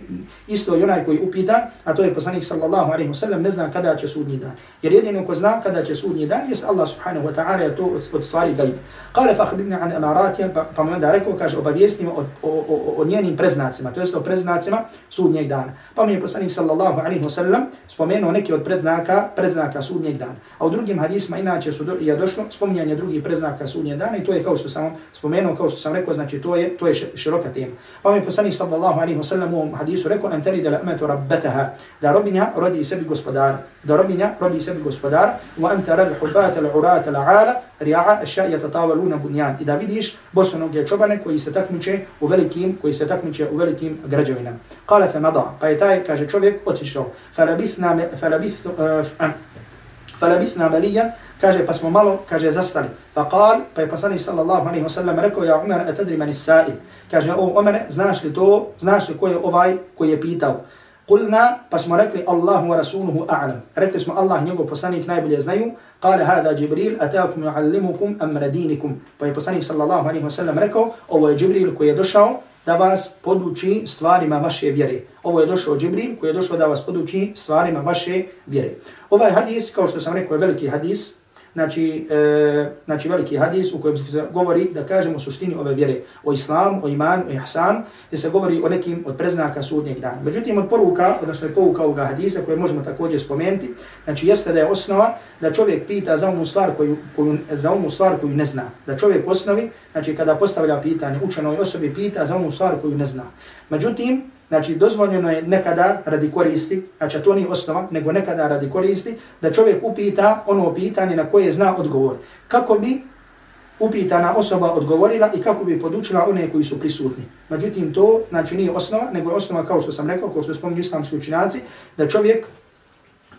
isto i onaj koji upitan, a to je poslanik sallallahu alaihi wa sallam, ne zna kada će sudnji dan. Jer jedino ko zna kada će sudnji dan, jes Allah subhanahu wa ta'ala je to od stvari gajb. Kale fahbirni an amaratija, pa, pa mi onda rekao, kaže, obavijestimo o, o, o, o njenim preznacima, to jeste o preznacima sudnjeg dana. Pa mi je poslanik sallallahu alaihi wa sallam spomenuo neki od predznaka, predznaka sudnjeg dana. A u drugim hadisma inače su do, je došlo spominjanje drugih predznaka sudnjeg dana i to je kao što sam spomenuo, kao što sam rekao, znači to je to je široka tema. Pa mi poslanik sallallahu alaihi wa sallam u ovom hadisu rekao, en teri da la ametu rabbetaha, da robinja rodi sebi gospodara, da robinja rodi sebi gospodara, wa antara l-hufata al-urata al-ala, ria'a ašja yatatavaluna bunjan. I da vidiš bosonoge čobane koji se takmiče u velikim, koji se takmiče u velikim građevinama. Kale fe mada, pa je taj, kaže čovjek, otišao. Falabithna, falabith, uh, falabithna malijan, kaže pa smo malo, kaže zastali. Faqal, pa je poslanik sallallahu alaihi wa sallam rekao, ja Umar, atadri mani sa'il. Kaže, o Umar, znaš li to, znaš li ko je ovaj koji je pitao? Kulna, pa smo rekli Allahu wa rasuluhu a'lam. Rekli smo Allah, njegov poslanik najbolje znaju. Kale hada Jibril, atakum yuallimukum amra dinikum. Pa je poslanik sallallahu alaihi wa sallam rekao, ovo je Jibril koji je došao da vas poduči stvarima vaše vjere. Ovo je došao Džibril koji je došao da vas poduči stvarima vaše vjere. Ovaj hadis, kao što sam rekao, je veliki hadis, znači, e, znači veliki hadis u kojem se govori da kažemo suštini ove vjere o islamu, o imanu, o ihsanu, gdje se govori o nekim od preznaka sudnjeg dana. Međutim, od poruka, odnosno je poruka ovoga hadisa koje možemo također spomenuti, znači jeste da je osnova da čovjek pita za onu stvar koju, koju, za onu stvar koju ne zna. Da čovjek osnovi, znači kada postavlja pitanje učenoj osobi, pita za onu stvar koju ne zna. Međutim, Znači, dozvoljeno je nekada radi koristi, znači to nije osnova, nego nekada radi koristi, da čovjek upita ono pitanje na koje zna odgovor. Kako bi upitana osoba odgovorila i kako bi podučila one koji su prisutni. Međutim, to znači nije osnova, nego je osnova, kao što sam rekao, kao što spominju islamski učinjaci, da čovjek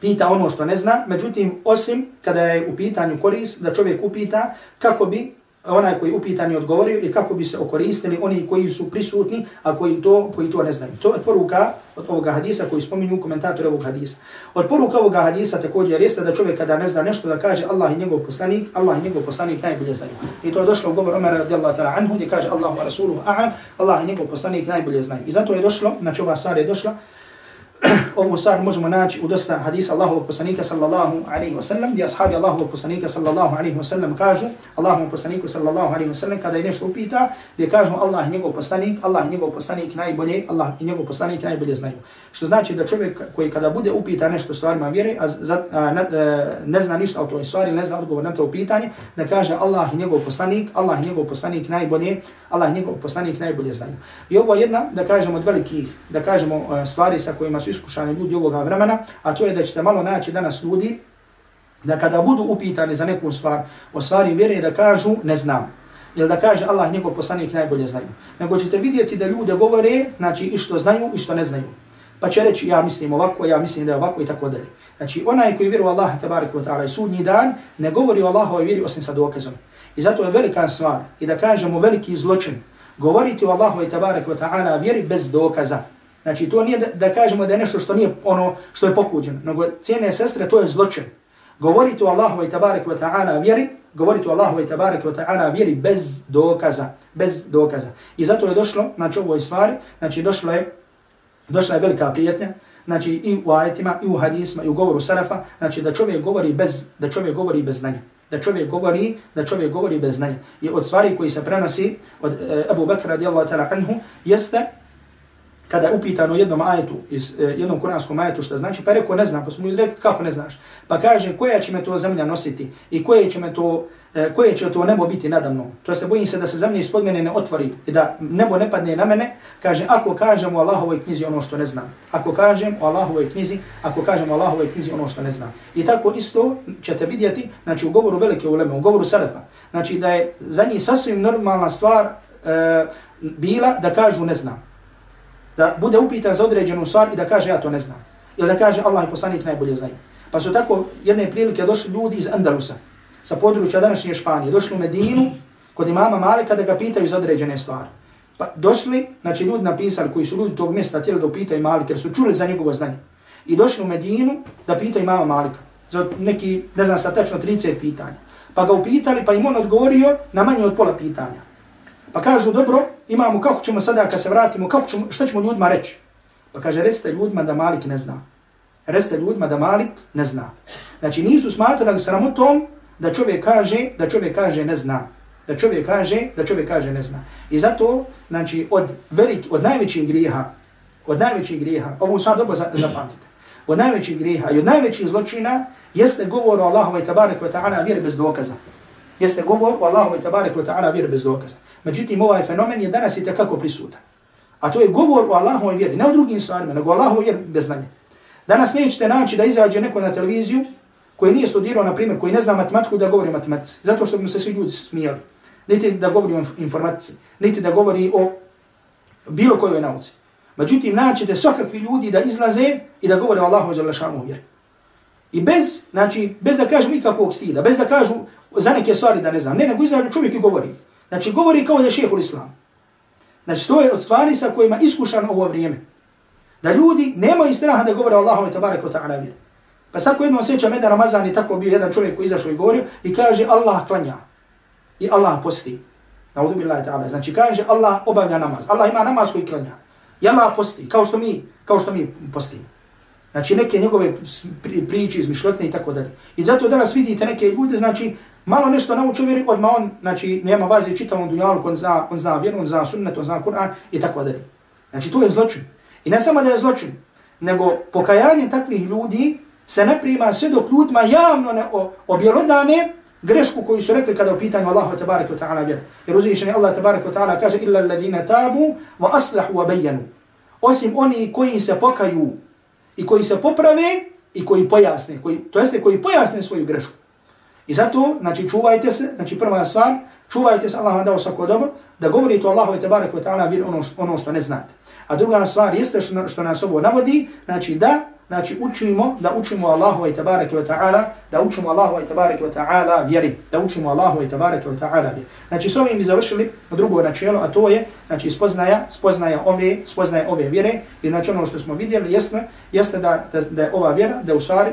pita ono što ne zna, međutim, osim kada je u pitanju koris, da čovjek upita kako bi onaj koji upitani odgovorio i kako bi se okoristili oni koji su prisutni, a koji to, koji to ne znaju. To je poruka od ovoga hadisa koji spominju komentator ovog hadisa. Od poruka ovoga hadisa također jeste da čovjek kada ne zna nešto da kaže Allah i njegov poslanik, Allah i njegov poslanik najbolje znaju. I to je došlo u govor Umar radijallahu ta'ala anhu gdje kaže Allahu wa rasuluhu a'am, Allah i njegov poslanik najbolje znaju. I zato je došlo, znači ova stvar je došla, ovu stvar možemo naći u dosta hadisa Allahovog poslanika sallallahu alaihi ve sellem, gdje ashabi Allahovog poslanika sallallahu alaihi ve sellem kažu, Allahovog poslaniku sallallahu alaihi ve sellem kada je nešto upita, gdje kažu Allah i njegov poslanik, Allah i njegov poslanik najbolje, Allah i njegov poslanik najbolje znaju. Što znači da čovjek koji kada bude upita nešto stvarima vjere, a, za, a ne, ne zna ništa o toj stvari, ne zna odgovor na to pitanje, da kaže Allah i njegov poslanik, Allah i njegov poslanik najbolje, Allah i njegov poslanik najbolje znaju. I ovo je jedna, da kažemo, od velikih, da kažemo, e, stvari sa kojima su iskušani ljudi ovoga vremena, a to je da ćete malo naći danas ljudi, da kada budu upitani za neku stvar, o stvari vjere, da kažu ne znam. Ili da kaže Allah njegov poslanik najbolje znaju. Nego ćete vidjeti da ljude govore, znači i što znaju i što ne znaju. Pa će reći ja mislim ovako, ja mislim da je ovako i tako dalje. Znači onaj koji vjeruje Allah tabaraka wa ta'ala i sudnji dan, ne govori o Allahovoj vjeri osim sa dokazom. I zato je velika stvar i da kažemo veliki zločin, govoriti o Allahovoj tabaraka wa ta'ala vjeri bez dokaza. Znači to nije da, da kažemo da je nešto što nije ono što je pokuđeno, nego cijene sestre to je zločin. Govoriti o Allahu tabaraka wa ta'ala vjeri, govoriti o Allahu i tabaraka wa ta'ala vjeri bez dokaza, bez dokaza. I zato je došlo, znači ovoj stvari, znači došlo je, došla je velika prijetnja, znači i u ajetima, i u hadisma, i u govoru sarafa, znači da čovjek govori bez, da čovjek govori bez znanja. Da čovjek govori, da čovjek govori bez znanja. I od stvari koji se prenosi od e, Abu Bakr radijallahu ta'ala anhu, jeste kada je upitano jednom ajetu, iz, eh, jednom kuranskom ajetu što znači, pa rekao ne znam, pa smo mu rekli kako ne znaš. Pa kaže koja će me to zemlja nositi i koje će me to, E, koje će to nebo biti nadamno. To se bojim se da se zemlja ispod mene ne otvori i da nebo ne padne na mene. Kaže ako kažem u Allahovoj knjizi ono što ne znam. Ako kažem u Allahovoj knjizi, ako kažem u Allahovoj knjizi ono što ne znam. I tako isto ćete vidjeti, znači u govoru velike uleme, u govoru Sarafa, znači da je za njih sasvim normalna stvar e, bila da kažu ne znam da bude upitan za određenu stvar i da kaže ja to ne znam. Ili da kaže Allah i poslanik najbolje znaju. Pa su tako jedne prilike došli ljudi iz Andalusa, sa područja današnje Španije, došli u Medinu kod imama Malika da ga pitaju za određene stvari. Pa došli, znači ljudi napisali koji su ljudi tog mjesta htjeli da upitaju Malika jer su čuli za njegovo znanje. I došli u Medinu da pitaju imama Malika za neki, ne znam, sa tačno 30 pitanja. Pa ga upitali, pa im on odgovorio na manje od pola pitanja. Pa kažu, dobro, imamo, kako ćemo sada kad se vratimo, kako ćemo, šta ćemo ljudima reći? Pa kaže, recite ljudima da Malik ne zna. Recite ljudima da Malik ne zna. Znači, nisu smatrali sramotom da čovjek kaže, da čovjek kaže ne zna. Da čovjek kaže, da čovjek kaže ne zna. I zato, znači, od velik, od najvećih grijeha, od najvećih grijeha, ovo sam dobro zapamtite, od najvećih grijeha i od najvećih zločina jeste govor o Allahu tabarek wa ta'ala vjeri bez dokaza. Jeste govor o Allahove tabarek wa ta'ala vjeri bez dokaza. Međutim, ovaj fenomen je danas i tekako prisutan. A to je govor o Allahovoj vjeri, ne o drugim stvarima, nego o Allahovoj vjeri bez znanja. Danas nećete naći da izađe neko na televiziju koji nije studirao, na primjer, koji ne zna matematiku da govori o matematici. Zato što bi se svi ljudi smijali. Niti da govori o informatici, niti da govori o bilo kojoj nauci. Međutim, naćete svakakvi ljudi da izlaze i da govore o Allahovoj vjer. I bez, znači, bez da kažu ikakvog stida, bez da kažu za neke stvari da ne znam, ne, nego izađu čovjek i govori. Znači, govori kao da je šehol islam. Znači, to je od stvari sa kojima iskušano ovo vrijeme. Da ljudi nemaju straha da govore Allahom i tabarak ta'ala vjeru. Pa tako jednom seća Meda Ramazan i tako bio jedan čovjek koji izašao i govorio i kaže Allah klanja. I Allah posti. Nauzu billahi ta'ala. Znači kaže Allah obavlja namaz. Allah ima namaz koji klanja. I Allah posti, kao što mi, kao što mi postimo. Znači neke njegove priče, izmišljotne i tako dalje. I zato danas vidite neke ljude, znači malo nešto naučio vjeri, odmah on, znači nema vaze čitavom dunjalu, on zna, on zna vjeru, on zna sunnet, on zna Kur'an i tako dalje. Znači to je zločin. I ne samo da je zločin, nego pokajanje takvih ljudi se ne prima sve dok ljudima javno ne objelodane grešku koju su rekli kada u pitanju Allahu tabaraka wa ta'ala vjera. Jer uzvišeni Allah tabaraka wa ta'ala kaže illa alladhina tabu wa aslahu wa bayyanu. Osim oni koji se pokaju i koji se poprave i koji pojasne, koji, to jeste koji pojasne svoju grešku. I zato, znači, čuvajte se, znači, prva stvar, čuvajte se, Allah vam dao svako dobro, da govorite o Allahu tabaraka wa ta'ala vjeru ono, ono što ne znate. A druga stvar jeste što, što nas ovo navodi, znači da znači učimo da učimo Allahu i tebareke ve taala da učimo Allahu i tebareke ve taala vjeri da učimo Allahu i tebareke ve taala vjeri. Znači s ovim bi završili drugo načelo a to je znači spoznaja spoznaja ove spoznaja ove vjere. I znači ono što smo vidjeli jeste jeste da da, da je ova vjera da u stvari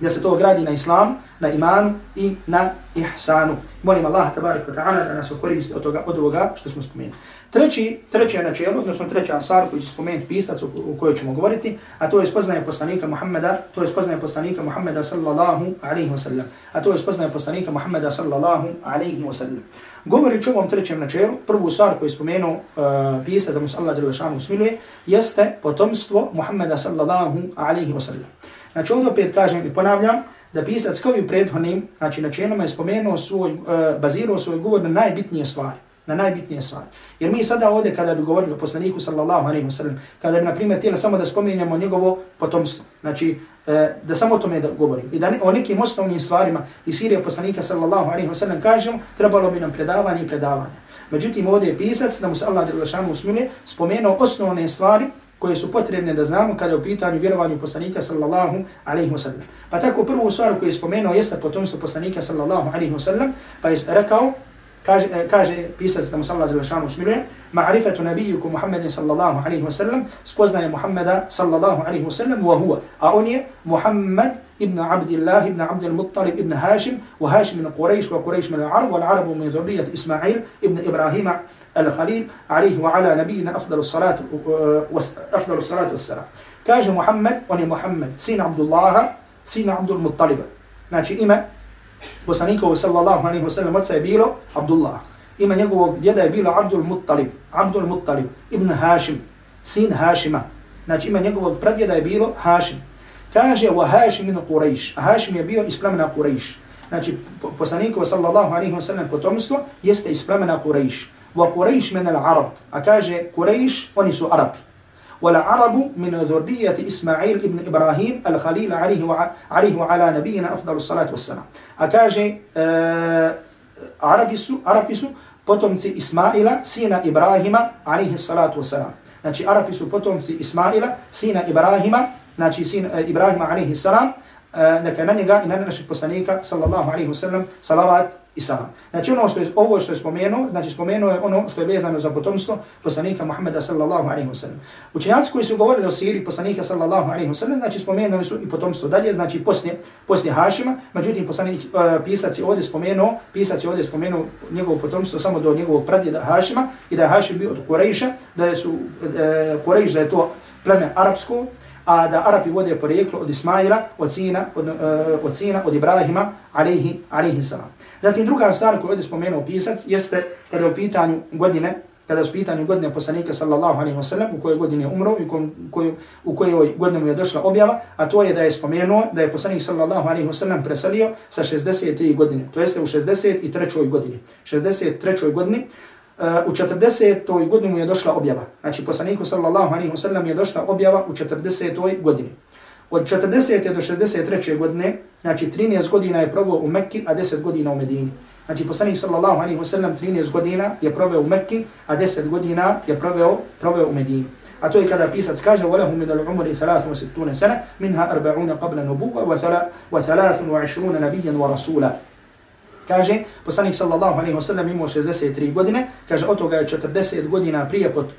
da se to gradi na islam, na imanu i na ihsanu. Molim Allah tabarik wa ta'ala da nas okoristi od, toga, od ovoga što smo spomenuli. Treći, treće načelo, odnosno treća stvar koju će spomenuti pisac u kojoj ćemo govoriti, a to je spoznaje poslanika Muhammeda, to je spoznaje poslanika Muhammeda sallallahu alaihi wa sallam. A to je spoznaje poslanika Muhammeda sallallahu alaihi wa sallam. Govori o ovom trećem načelu, prvu stvar koju je spomenuo uh, pisac da mu se Allah usmiluje, jeste potomstvo Muhammeda sallallahu alaihi wa sallam. Znači ovdje opet kažem i ponavljam da pisac kao i prethodnim, znači načinama je spomenuo svoj, uh, bazirao svoj govor na najbitnije stvari. Na najbitnije stvari. Jer mi sada ovdje kada bi govorili o poslaniku sallallahu alaihi wa sallam, kada bi na primjer tijela samo da spomenjamo njegovo potomstvo, znači e, da samo o tome da govorim. I da ne, o nekim osnovnim stvarima iz sirije poslanika sallallahu alaihi wa sallam kažemo, trebalo bi nam predavanje i predavanje. Međutim, ovdje je pisac da mu se Allah usmilje spomenuo osnovne stvari koje su potrebne da znamo kada je u pitanju vjerovanju poslanika sallallahu alaihi wa sallam. Pa tako prvu stvar koju je spomenuo jeste potomstvo poslanika sallallahu alaihi wa sallam, pa je rekao, kaže, kaže pisac da mu sallallahu alaihi wa sallam usmiluje, ma'rifatu nabijuku Muhammedin sallallahu alaihi wa sallam, spoznaje Muhammeda sallallahu alaihi wa sallam, wa huwa, a on je Muhammad ibn Abdillah ibn Abdil Muttalib ibn Hashim, wa Hashim min Quraysh, wa Quraysh min al-Arab, wa al-Arabu min dhurriyat Ismail ibn Ibrahima الخليل عليه وعلى نبينا أفضل الصلاة أفضل الصلاة والسلام كاج محمد وني محمد سين poslanikov sallallahu alaihi wa sallam oca je bilo Abdullah. Ima njegovog djeda je bilo Abdul Muttalib, Abdul Muttalib ibn Hashim, sin Hashima. Znači ima njegovog pradjeda je bilo Hashim. Kaže wa Hashim min Quraysh. Hashim je bio iz plemena Quraysh. Znači poslanikov sallallahu alaihi wa sallam potomstvo jeste iz plemena Quraysh. Wa Quraysh min al-Arab. A kaže Quraysh oni su Arabi. والعرب من ذرية إسماعيل ابن إبراهيم الخليل عليه, وع... عليه وعلى نبينا أفضل الصلاة والسلام أكاجي آه عربيسو عربيسو potomci Ismaila, sina Ibrahima, alaihi salatu wasalam. Znači, Arapi su potomci Ismaila, sina Ibrahima, znači sin Ibrahima, alaihi salam, neka na njega i na našeg poslanika, sallallahu alaihi wasalam, salavat i. Znači ono što je, ovo što je spomenuo, znači spomenuo je ono što je vezano za potomstvo poslanika Muhammeda sallallahu alaihi wa sallam. Učenjaci koji su govorili o siri poslanika sallallahu alaihi wa sallam, znači spomenuli su i potomstvo dalje, znači poslije, poslije Hašima, međutim poslanik, uh, pisac je ovdje spomenuo, pisac je ovdje spomenuo njegovo potomstvo samo do njegovog pradjeda Hašima i da je Hašim bio od Kurejša, da je su, uh, Kurejš da je to pleme arapsko, a da Arapi vode porijeklo od Ismaila, od sina, od, uh, od, sina, od Ibrahima, alaihi, alaihi salam. Zatim druga stvar koju ovdje spomenuo pisac jeste kada je u pitanju godine, kada je u pitanju godine poslanika sallallahu alaihi wa sallam, u kojoj godini je umro i koju, u kojoj godini mu je došla objava, a to je da je spomenuo da je poslanik sallallahu alaihi wa sallam preselio sa 63 godine, to jeste u 63. godini. 63. godini, u 40. godini mu je došla objava. Znači, poslaniku sallallahu alaihi wa sallam je došla objava u 40. godini. Od 40. do 63. godine, znači 13 godina je proveo u Mekki, a 10 godina u Medini. Znači poslanik sallallahu alaihi wa sallam 13 godina je proveo u Mekki, a 10 godina je proveo, proveo u Medini. A to je kada pisac kaže وَلَهُ مِنَ الْعُمُرِ 63 سَنَ مِنْهَا 40 قَبْلَ نُبُوَ و23 نَبِيًّا وَرَسُولًا Kaže, poslanik sallallahu alaihi wa sallam imao 63 godine, kaže, od toga je 40 godina prije, pot,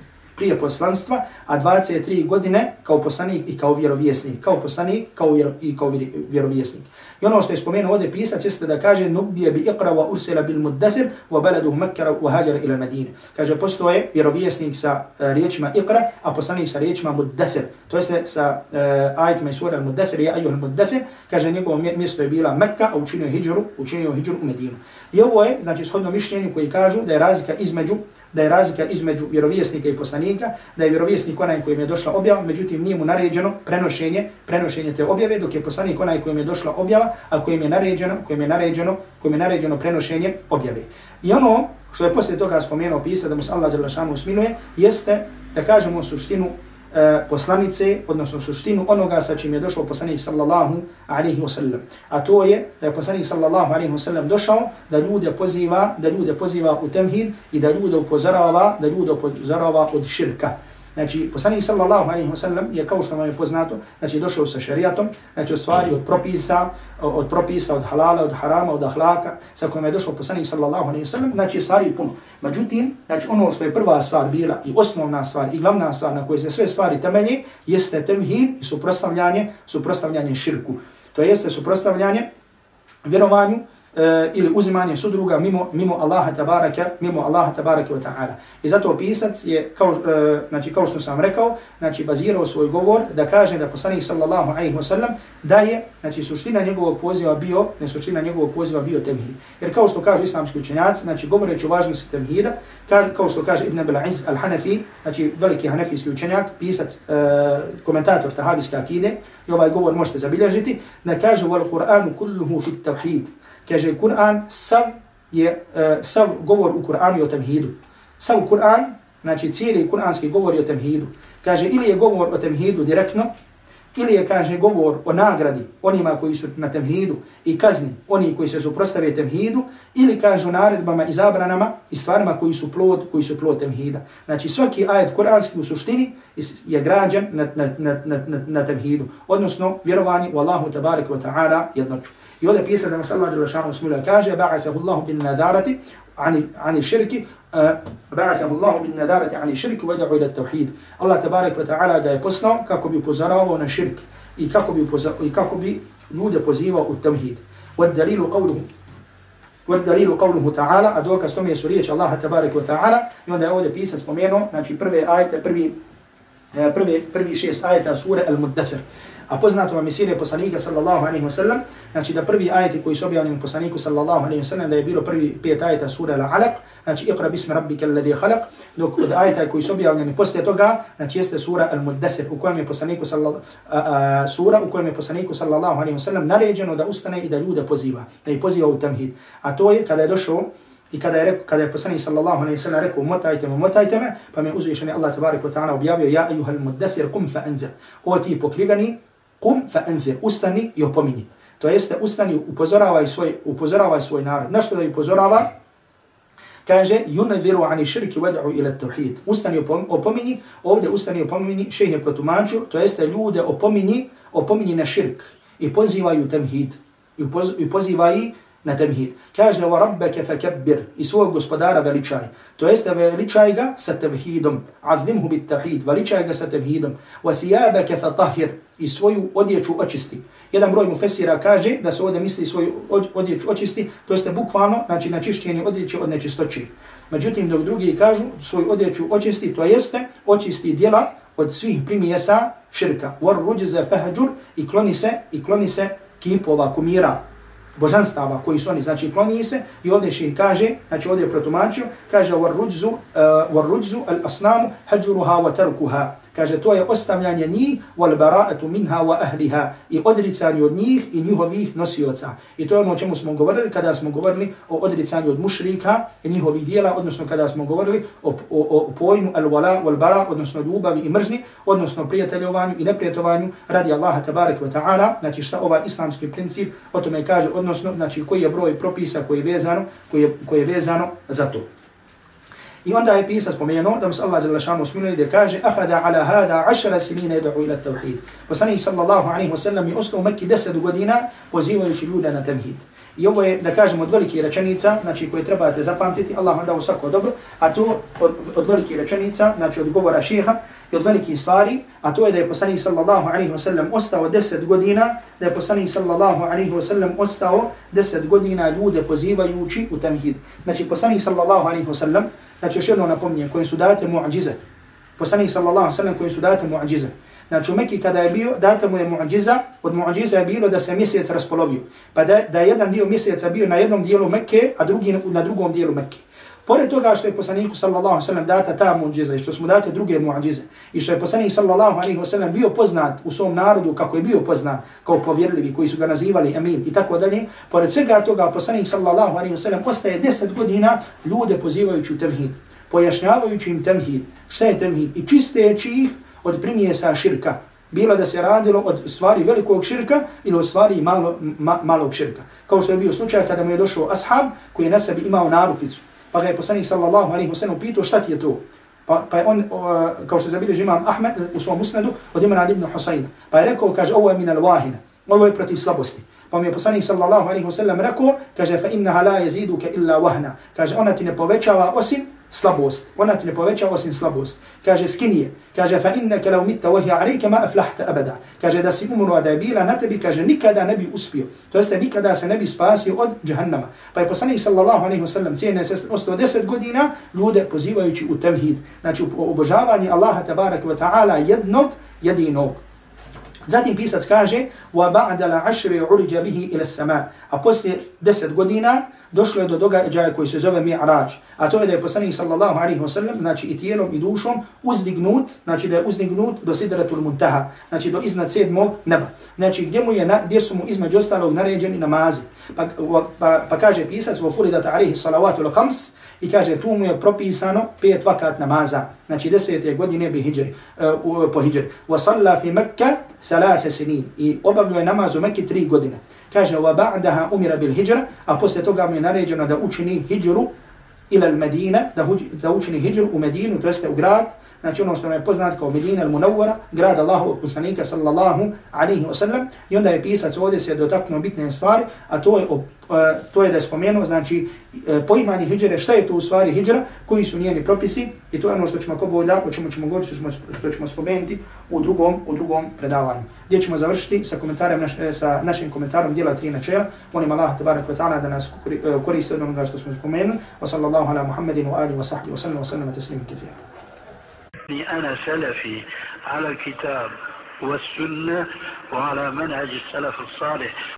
prije poslanstva, a 23 godine kao poslanik i kao vjerovjesnik. Kao poslanik kao vjero, i kao vjerovjesnik. I ono što je spomenuo ovdje pisac jeste da kaže nubije bi iqra wa ursila bil muddafir wa baladuhu makkara wa hađara ila Medine. Kaže postoje vjerovjesnik sa uh, riječima iqra, a poslanik sa riječima muddafir. To jeste sa e, uh, ajitima i sura muddafir, ja ajuhal muddafir, kaže njegovo mjesto je bila Mekka, a učinio hijđru, učinio hijđru u Medinu. I ovo je, znači, shodno mišljenju koji kažu da je razlika između da je razlika između vjerovjesnika i poslanika, da je vjerovjesnik onaj kojim je došla objava, međutim nije mu naređeno prenošenje, prenošenje te objave, dok je poslanik onaj kojim je došla objava, a kojim je naređeno, kojim je naređeno, kojim je naređeno prenošenje objave. I ono što je poslije toga spomenuo pisa da mu se Allah dželle usmiluje, jeste da kažemo suštinu E, poslanice, odnosno suštinu onoga sa čim je došao poslanik sallallahu alaihi wasallam. A to je da je poslanik sallallahu alaihi wasallam došao da ljude poziva, da ljude poziva u temhid i da ljude upozorava, da ljude upozorava od širka. Znači, poslanik sallallahu alaihi wa sallam je kao što vam je poznato, znači došao sa šerijatom, znači stvari od propisa, od propisa, od halala, od harama, od ahlaka, sa kojima je došao poslanik sallallahu alaihi wa sallam, znači stvari puno. Međutim, znači ono što je prva stvar bila i osnovna stvar i glavna stvar na kojoj se sve stvari temelje, jeste temhid i suprostavljanje, suprostavljanje širku. To jeste suprostavljanje vjerovanju, e, ili uzimanje sudruga mimo mimo Allaha tabaraka mimo Allaha tabaraka ve taala. I zato pisac je kao e, znači kao što sam rekao znači bazirao svoj govor da kaže da poslanik sallallahu alejhi ve sellem da je znači suština njegovog poziva bio ne suština njegovog poziva bio temhid. Jer kao što kažu islamski učenjaci znači govoreći o važnosti temhida kao što kaže Ibn Abil Aziz al-Hanafi znači veliki hanefijski učenjak pisac e, komentator tahavijske akide i ovaj govor možete zabilježiti da kaže wal Qur'anu kulluhu fi tawhid kaže Kur'an sav je uh, sav govor u Kur'anu o temhidu. Sav Kur'an, znači cijeli kur'anski govor o temhidu. Kaže ili je govor o temhidu direktno, ili je, kaže, govor o nagradi onima koji su na temhidu i kazni oni koji se suprostave temhidu, ili kaže o naredbama i zabranama i stvarima koji su plod, koji su plod temhida. Znači svaki ajet kuranski u suštini je građan na, na, na, na, na, na temhidu, odnosno vjerovanje u Allahu tabarika wa ta'ala jednoću. I ovdje pisa da nas Allah Đelešanu smila kaže ba'athahu Allahu bin nazarati ani, ani širki ba'athahu Allahu bin nazarati ani širki wada'u ila tawhid. Allah tabarik wa ta'ala ga je poslao kako bi upozoravao na širk i kako bi, i kako bi ljude pozivao u tawhid. Wad dalilu qawluhu والدليل قوله تعالى ادوك استمي سورية الله تبارك وتعالى يوندا اودي بيسا سبومينو ناچي prve ajete prvi prvi prvi šest ajeta sure al-Muddathir A poznato vam je sire poslanika sallallahu alaihi wa sallam, znači da prvi ajeti koji su objavljeni poslaniku sallallahu alaihi wa sallam, da je bilo prvi pet ajeta sura Al-Alaq, znači iqra bismi rabbika alladhi khalaq, dok od ajeta koji su objavljeni poslije toga, znači jeste sura Al-Muddathir, u kojem je poslaniku sallallahu, sura u kojem je poslaniku sallallahu alaihi wa sallam naređeno da ustane i da ljude poziva, da ih poziva u tamhid. A to je kada je došao I kada je, rekao, kada je poslanik sallallahu alaihi sellem rekao motajte me, motajte me, pa mi uzvišeni Allah tebarek ve ta'ala objavio Ja ayyuhal muddathir qum fa anzir. O ti pokriveni, kum fa anzir, ustani i opomini. To jeste ustani, upozoravaj svoj, upozoravaj svoj narod. Našto da upozorava? Kaže, yunadhiru ani širki wad'u ila tauhid Ustani opomini, ovdje ustani opomini, je protumačio, to jeste ljude opomini, opomini na širk i pozivaju temhid. I, poz, i pozivaju na temhid. Kaže, wa rabbeke fakabbir, i svog gospodara veličaj. To jeste veličaj ga sa temhidom. Azimhu bit tahid, veličaj ga sa temhidom. Wa thiyabeke fatahir, i svoju odjeću očisti. Jedan broj mu fesira kaže da se ovdje misli svoju odjeću očisti, to jeste bukvalno, znači na čišćenje odjeće od nečistoći. Međutim, dok drugi kažu svoju odjeću očisti, to jeste očisti dijela od svih primjesa širka. War ruđize fahđur i kloni se, i kloni se kipova, kumira, božanstava koji su oni, znači kloni se i ovdje še kaže, znači ovdje je protumačio, kaže war ruđzu, eh, uh, war ruđzu al asnamu hađuruha wa tarkuha. Kaže, to je ostavljanje njih, wal bara'atu minha wa ahliha, i odricanje od njih i njihovih nosioca. I to je ono o čemu smo govorili kada smo govorili o odricanju od mušrika i njihovih dijela, odnosno kada smo govorili o, o, o pojmu al-wala wal bara, odnosno ljubavi i mržni, odnosno prijateljovanju i neprijateljovanju radi Allaha tabarek wa ta'ala, znači šta ovaj islamski princip o tome kaže, odnosno znači koji je broj propisa koji je vezano, koji je, koji je vezano za to. I onda je pisac spomenuo da mu se Allah Đelešanu smiluje gdje kaže Ahada ala hada ašara sinina ida'u ila tevhid. Poslanih sallallahu alaihi wa sallam je ostao u Mekki deset godina pozivajući ljude na tevhid. I ovo je, da kažemo, od velike rečenica, znači koje trebate zapamtiti, Allah vam dao svako dobro, a to od, od velike rečenica, znači od govora šeha i od velikih stvari, a to je da je poslanik sallallahu alaihi wa sallam ostao 10 godina, da je poslanik sallallahu alaihi wa sallam ostao 10 godina ljude pozivajući u tamhid. Znači poslanik sallallahu alaihi wa sallam, znači još jedno napominjem, kojim su date muadžize, poslanik sallallahu alaihi sallam kojim su date muadžize, Znači u Mekiji kada je bio, data mu je muadžiza, od muadžiza je bilo da se mjesec raspolovio. Pa da, da je jedan dio mjeseca bio na jednom dijelu Mekke, a drugi na drugom dijelu Mekke. Pored toga što je poslaniku sallallahu alejhi ve sellem data ta muđiza i što smo date druge muđize i što je poslanik sallallahu alejhi ve sellem bio poznat u svom narodu kako je bio poznat kao povjerljivi koji su ga nazivali amin i tako dalje, pored svega toga poslanik sallallahu alejhi ve sellem ostaje deset godina ljude pozivajući u tevhid, pojašnjavajući im tevhid, šta je tevhid i čisteći ih od primjesa širka. Bilo da se radilo od stvari velikog širka ili od stvari malo, ma, malog širka. Kao što je bio slučaj kada mu je došao ashab koji je na sebi imao narupicu. Pa ga je poslanik sallallahu alaihi wasallam pitao šta ti je to? Pa, pa je on, o, kao što je zabilježi imam Ahmed e, u svom musnedu od imena ibn Husayna. Pa je rekao, kaže, ovo je min al-wahina. Ovo je protiv slabosti. Pa mi je poslanik sallallahu alaihi wasallam rekao, kaže, fa innaha la jeziduke illa wahna. Kaže, ona ti ne povećava osim slabost. Ona ti ne poveća osim slabost. Kaže, skinije. Kaže, fa innaka lau mitta vohi hiya alayka ma aflahta abada. Kaže, da si umro da je bila na tebi, kaže, nikada ne bi uspio. To jeste, nikada se ne bi spasio od džahannama. Pa je poslanik sallallahu alaihi wasallam cijene se ostao deset godina ljude pozivajući u tevhid. Znači, u obožavanje Allaha tabaraka wa ta'ala jednog, jedinog. Zatim pisac kaže, wa ba'da la ashri bihi ila sama. A poslije deset godina, došlo je do događaja koji se zove Mi'raj, a to je da je poslanik sallallahu alaihi wa sallam, znači i tijelom i dušom, uzdignut, znači da je uzdignut do sidratul muntaha, znači do iznad sedmog neba. Znači gdje, mu je, na, gdje su mu između ostalog naređeni namazi. Pa, pa, pa kaže pisac, vo furidata alaihi salavatu khams, i kaže tu mu je propisano pet vakat namaza, znači desete godine bi hijri, uh, po hijri. Wa salla fi Mekka thalatha sinin i obavljuje je namaz u Mekke tri godine kaže wa ba'daha umira bil hijra a posle toga mu je naređeno da učini hijru ila al Medina da, da učini hijru u Medinu to jeste u grad znači ono što nam je poznat kao Medina al-Munawwara, grad Allahu poslanika sallallahu alaihi wa sallam, i onda je pisac ovdje se dotaknuo bitne stvari, a to je, uh, to je da je spomenuo, znači, e, poimanje hijđere, šta je to u stvari hijđera, koji su njeni propisi, i to je ono što ćemo ko bolja, o čemu ćemo govoriti, što ćemo, što ćemo spomenuti u drugom, u drugom predavanju. Gdje ćemo završiti sa komentarem, naš, e, sa našim komentarom dijela tri načela, molim Allah, tabarak wa ta'ala, da nas koriste od onoga što smo spomenuli, wa sallallahu ala Muhammedin wa alihi wa sahbihi wa sallam wa sallam wa taslimu kathira. أنا سلفي على الكتاب والسنة وعلى منهج السلف الصالح.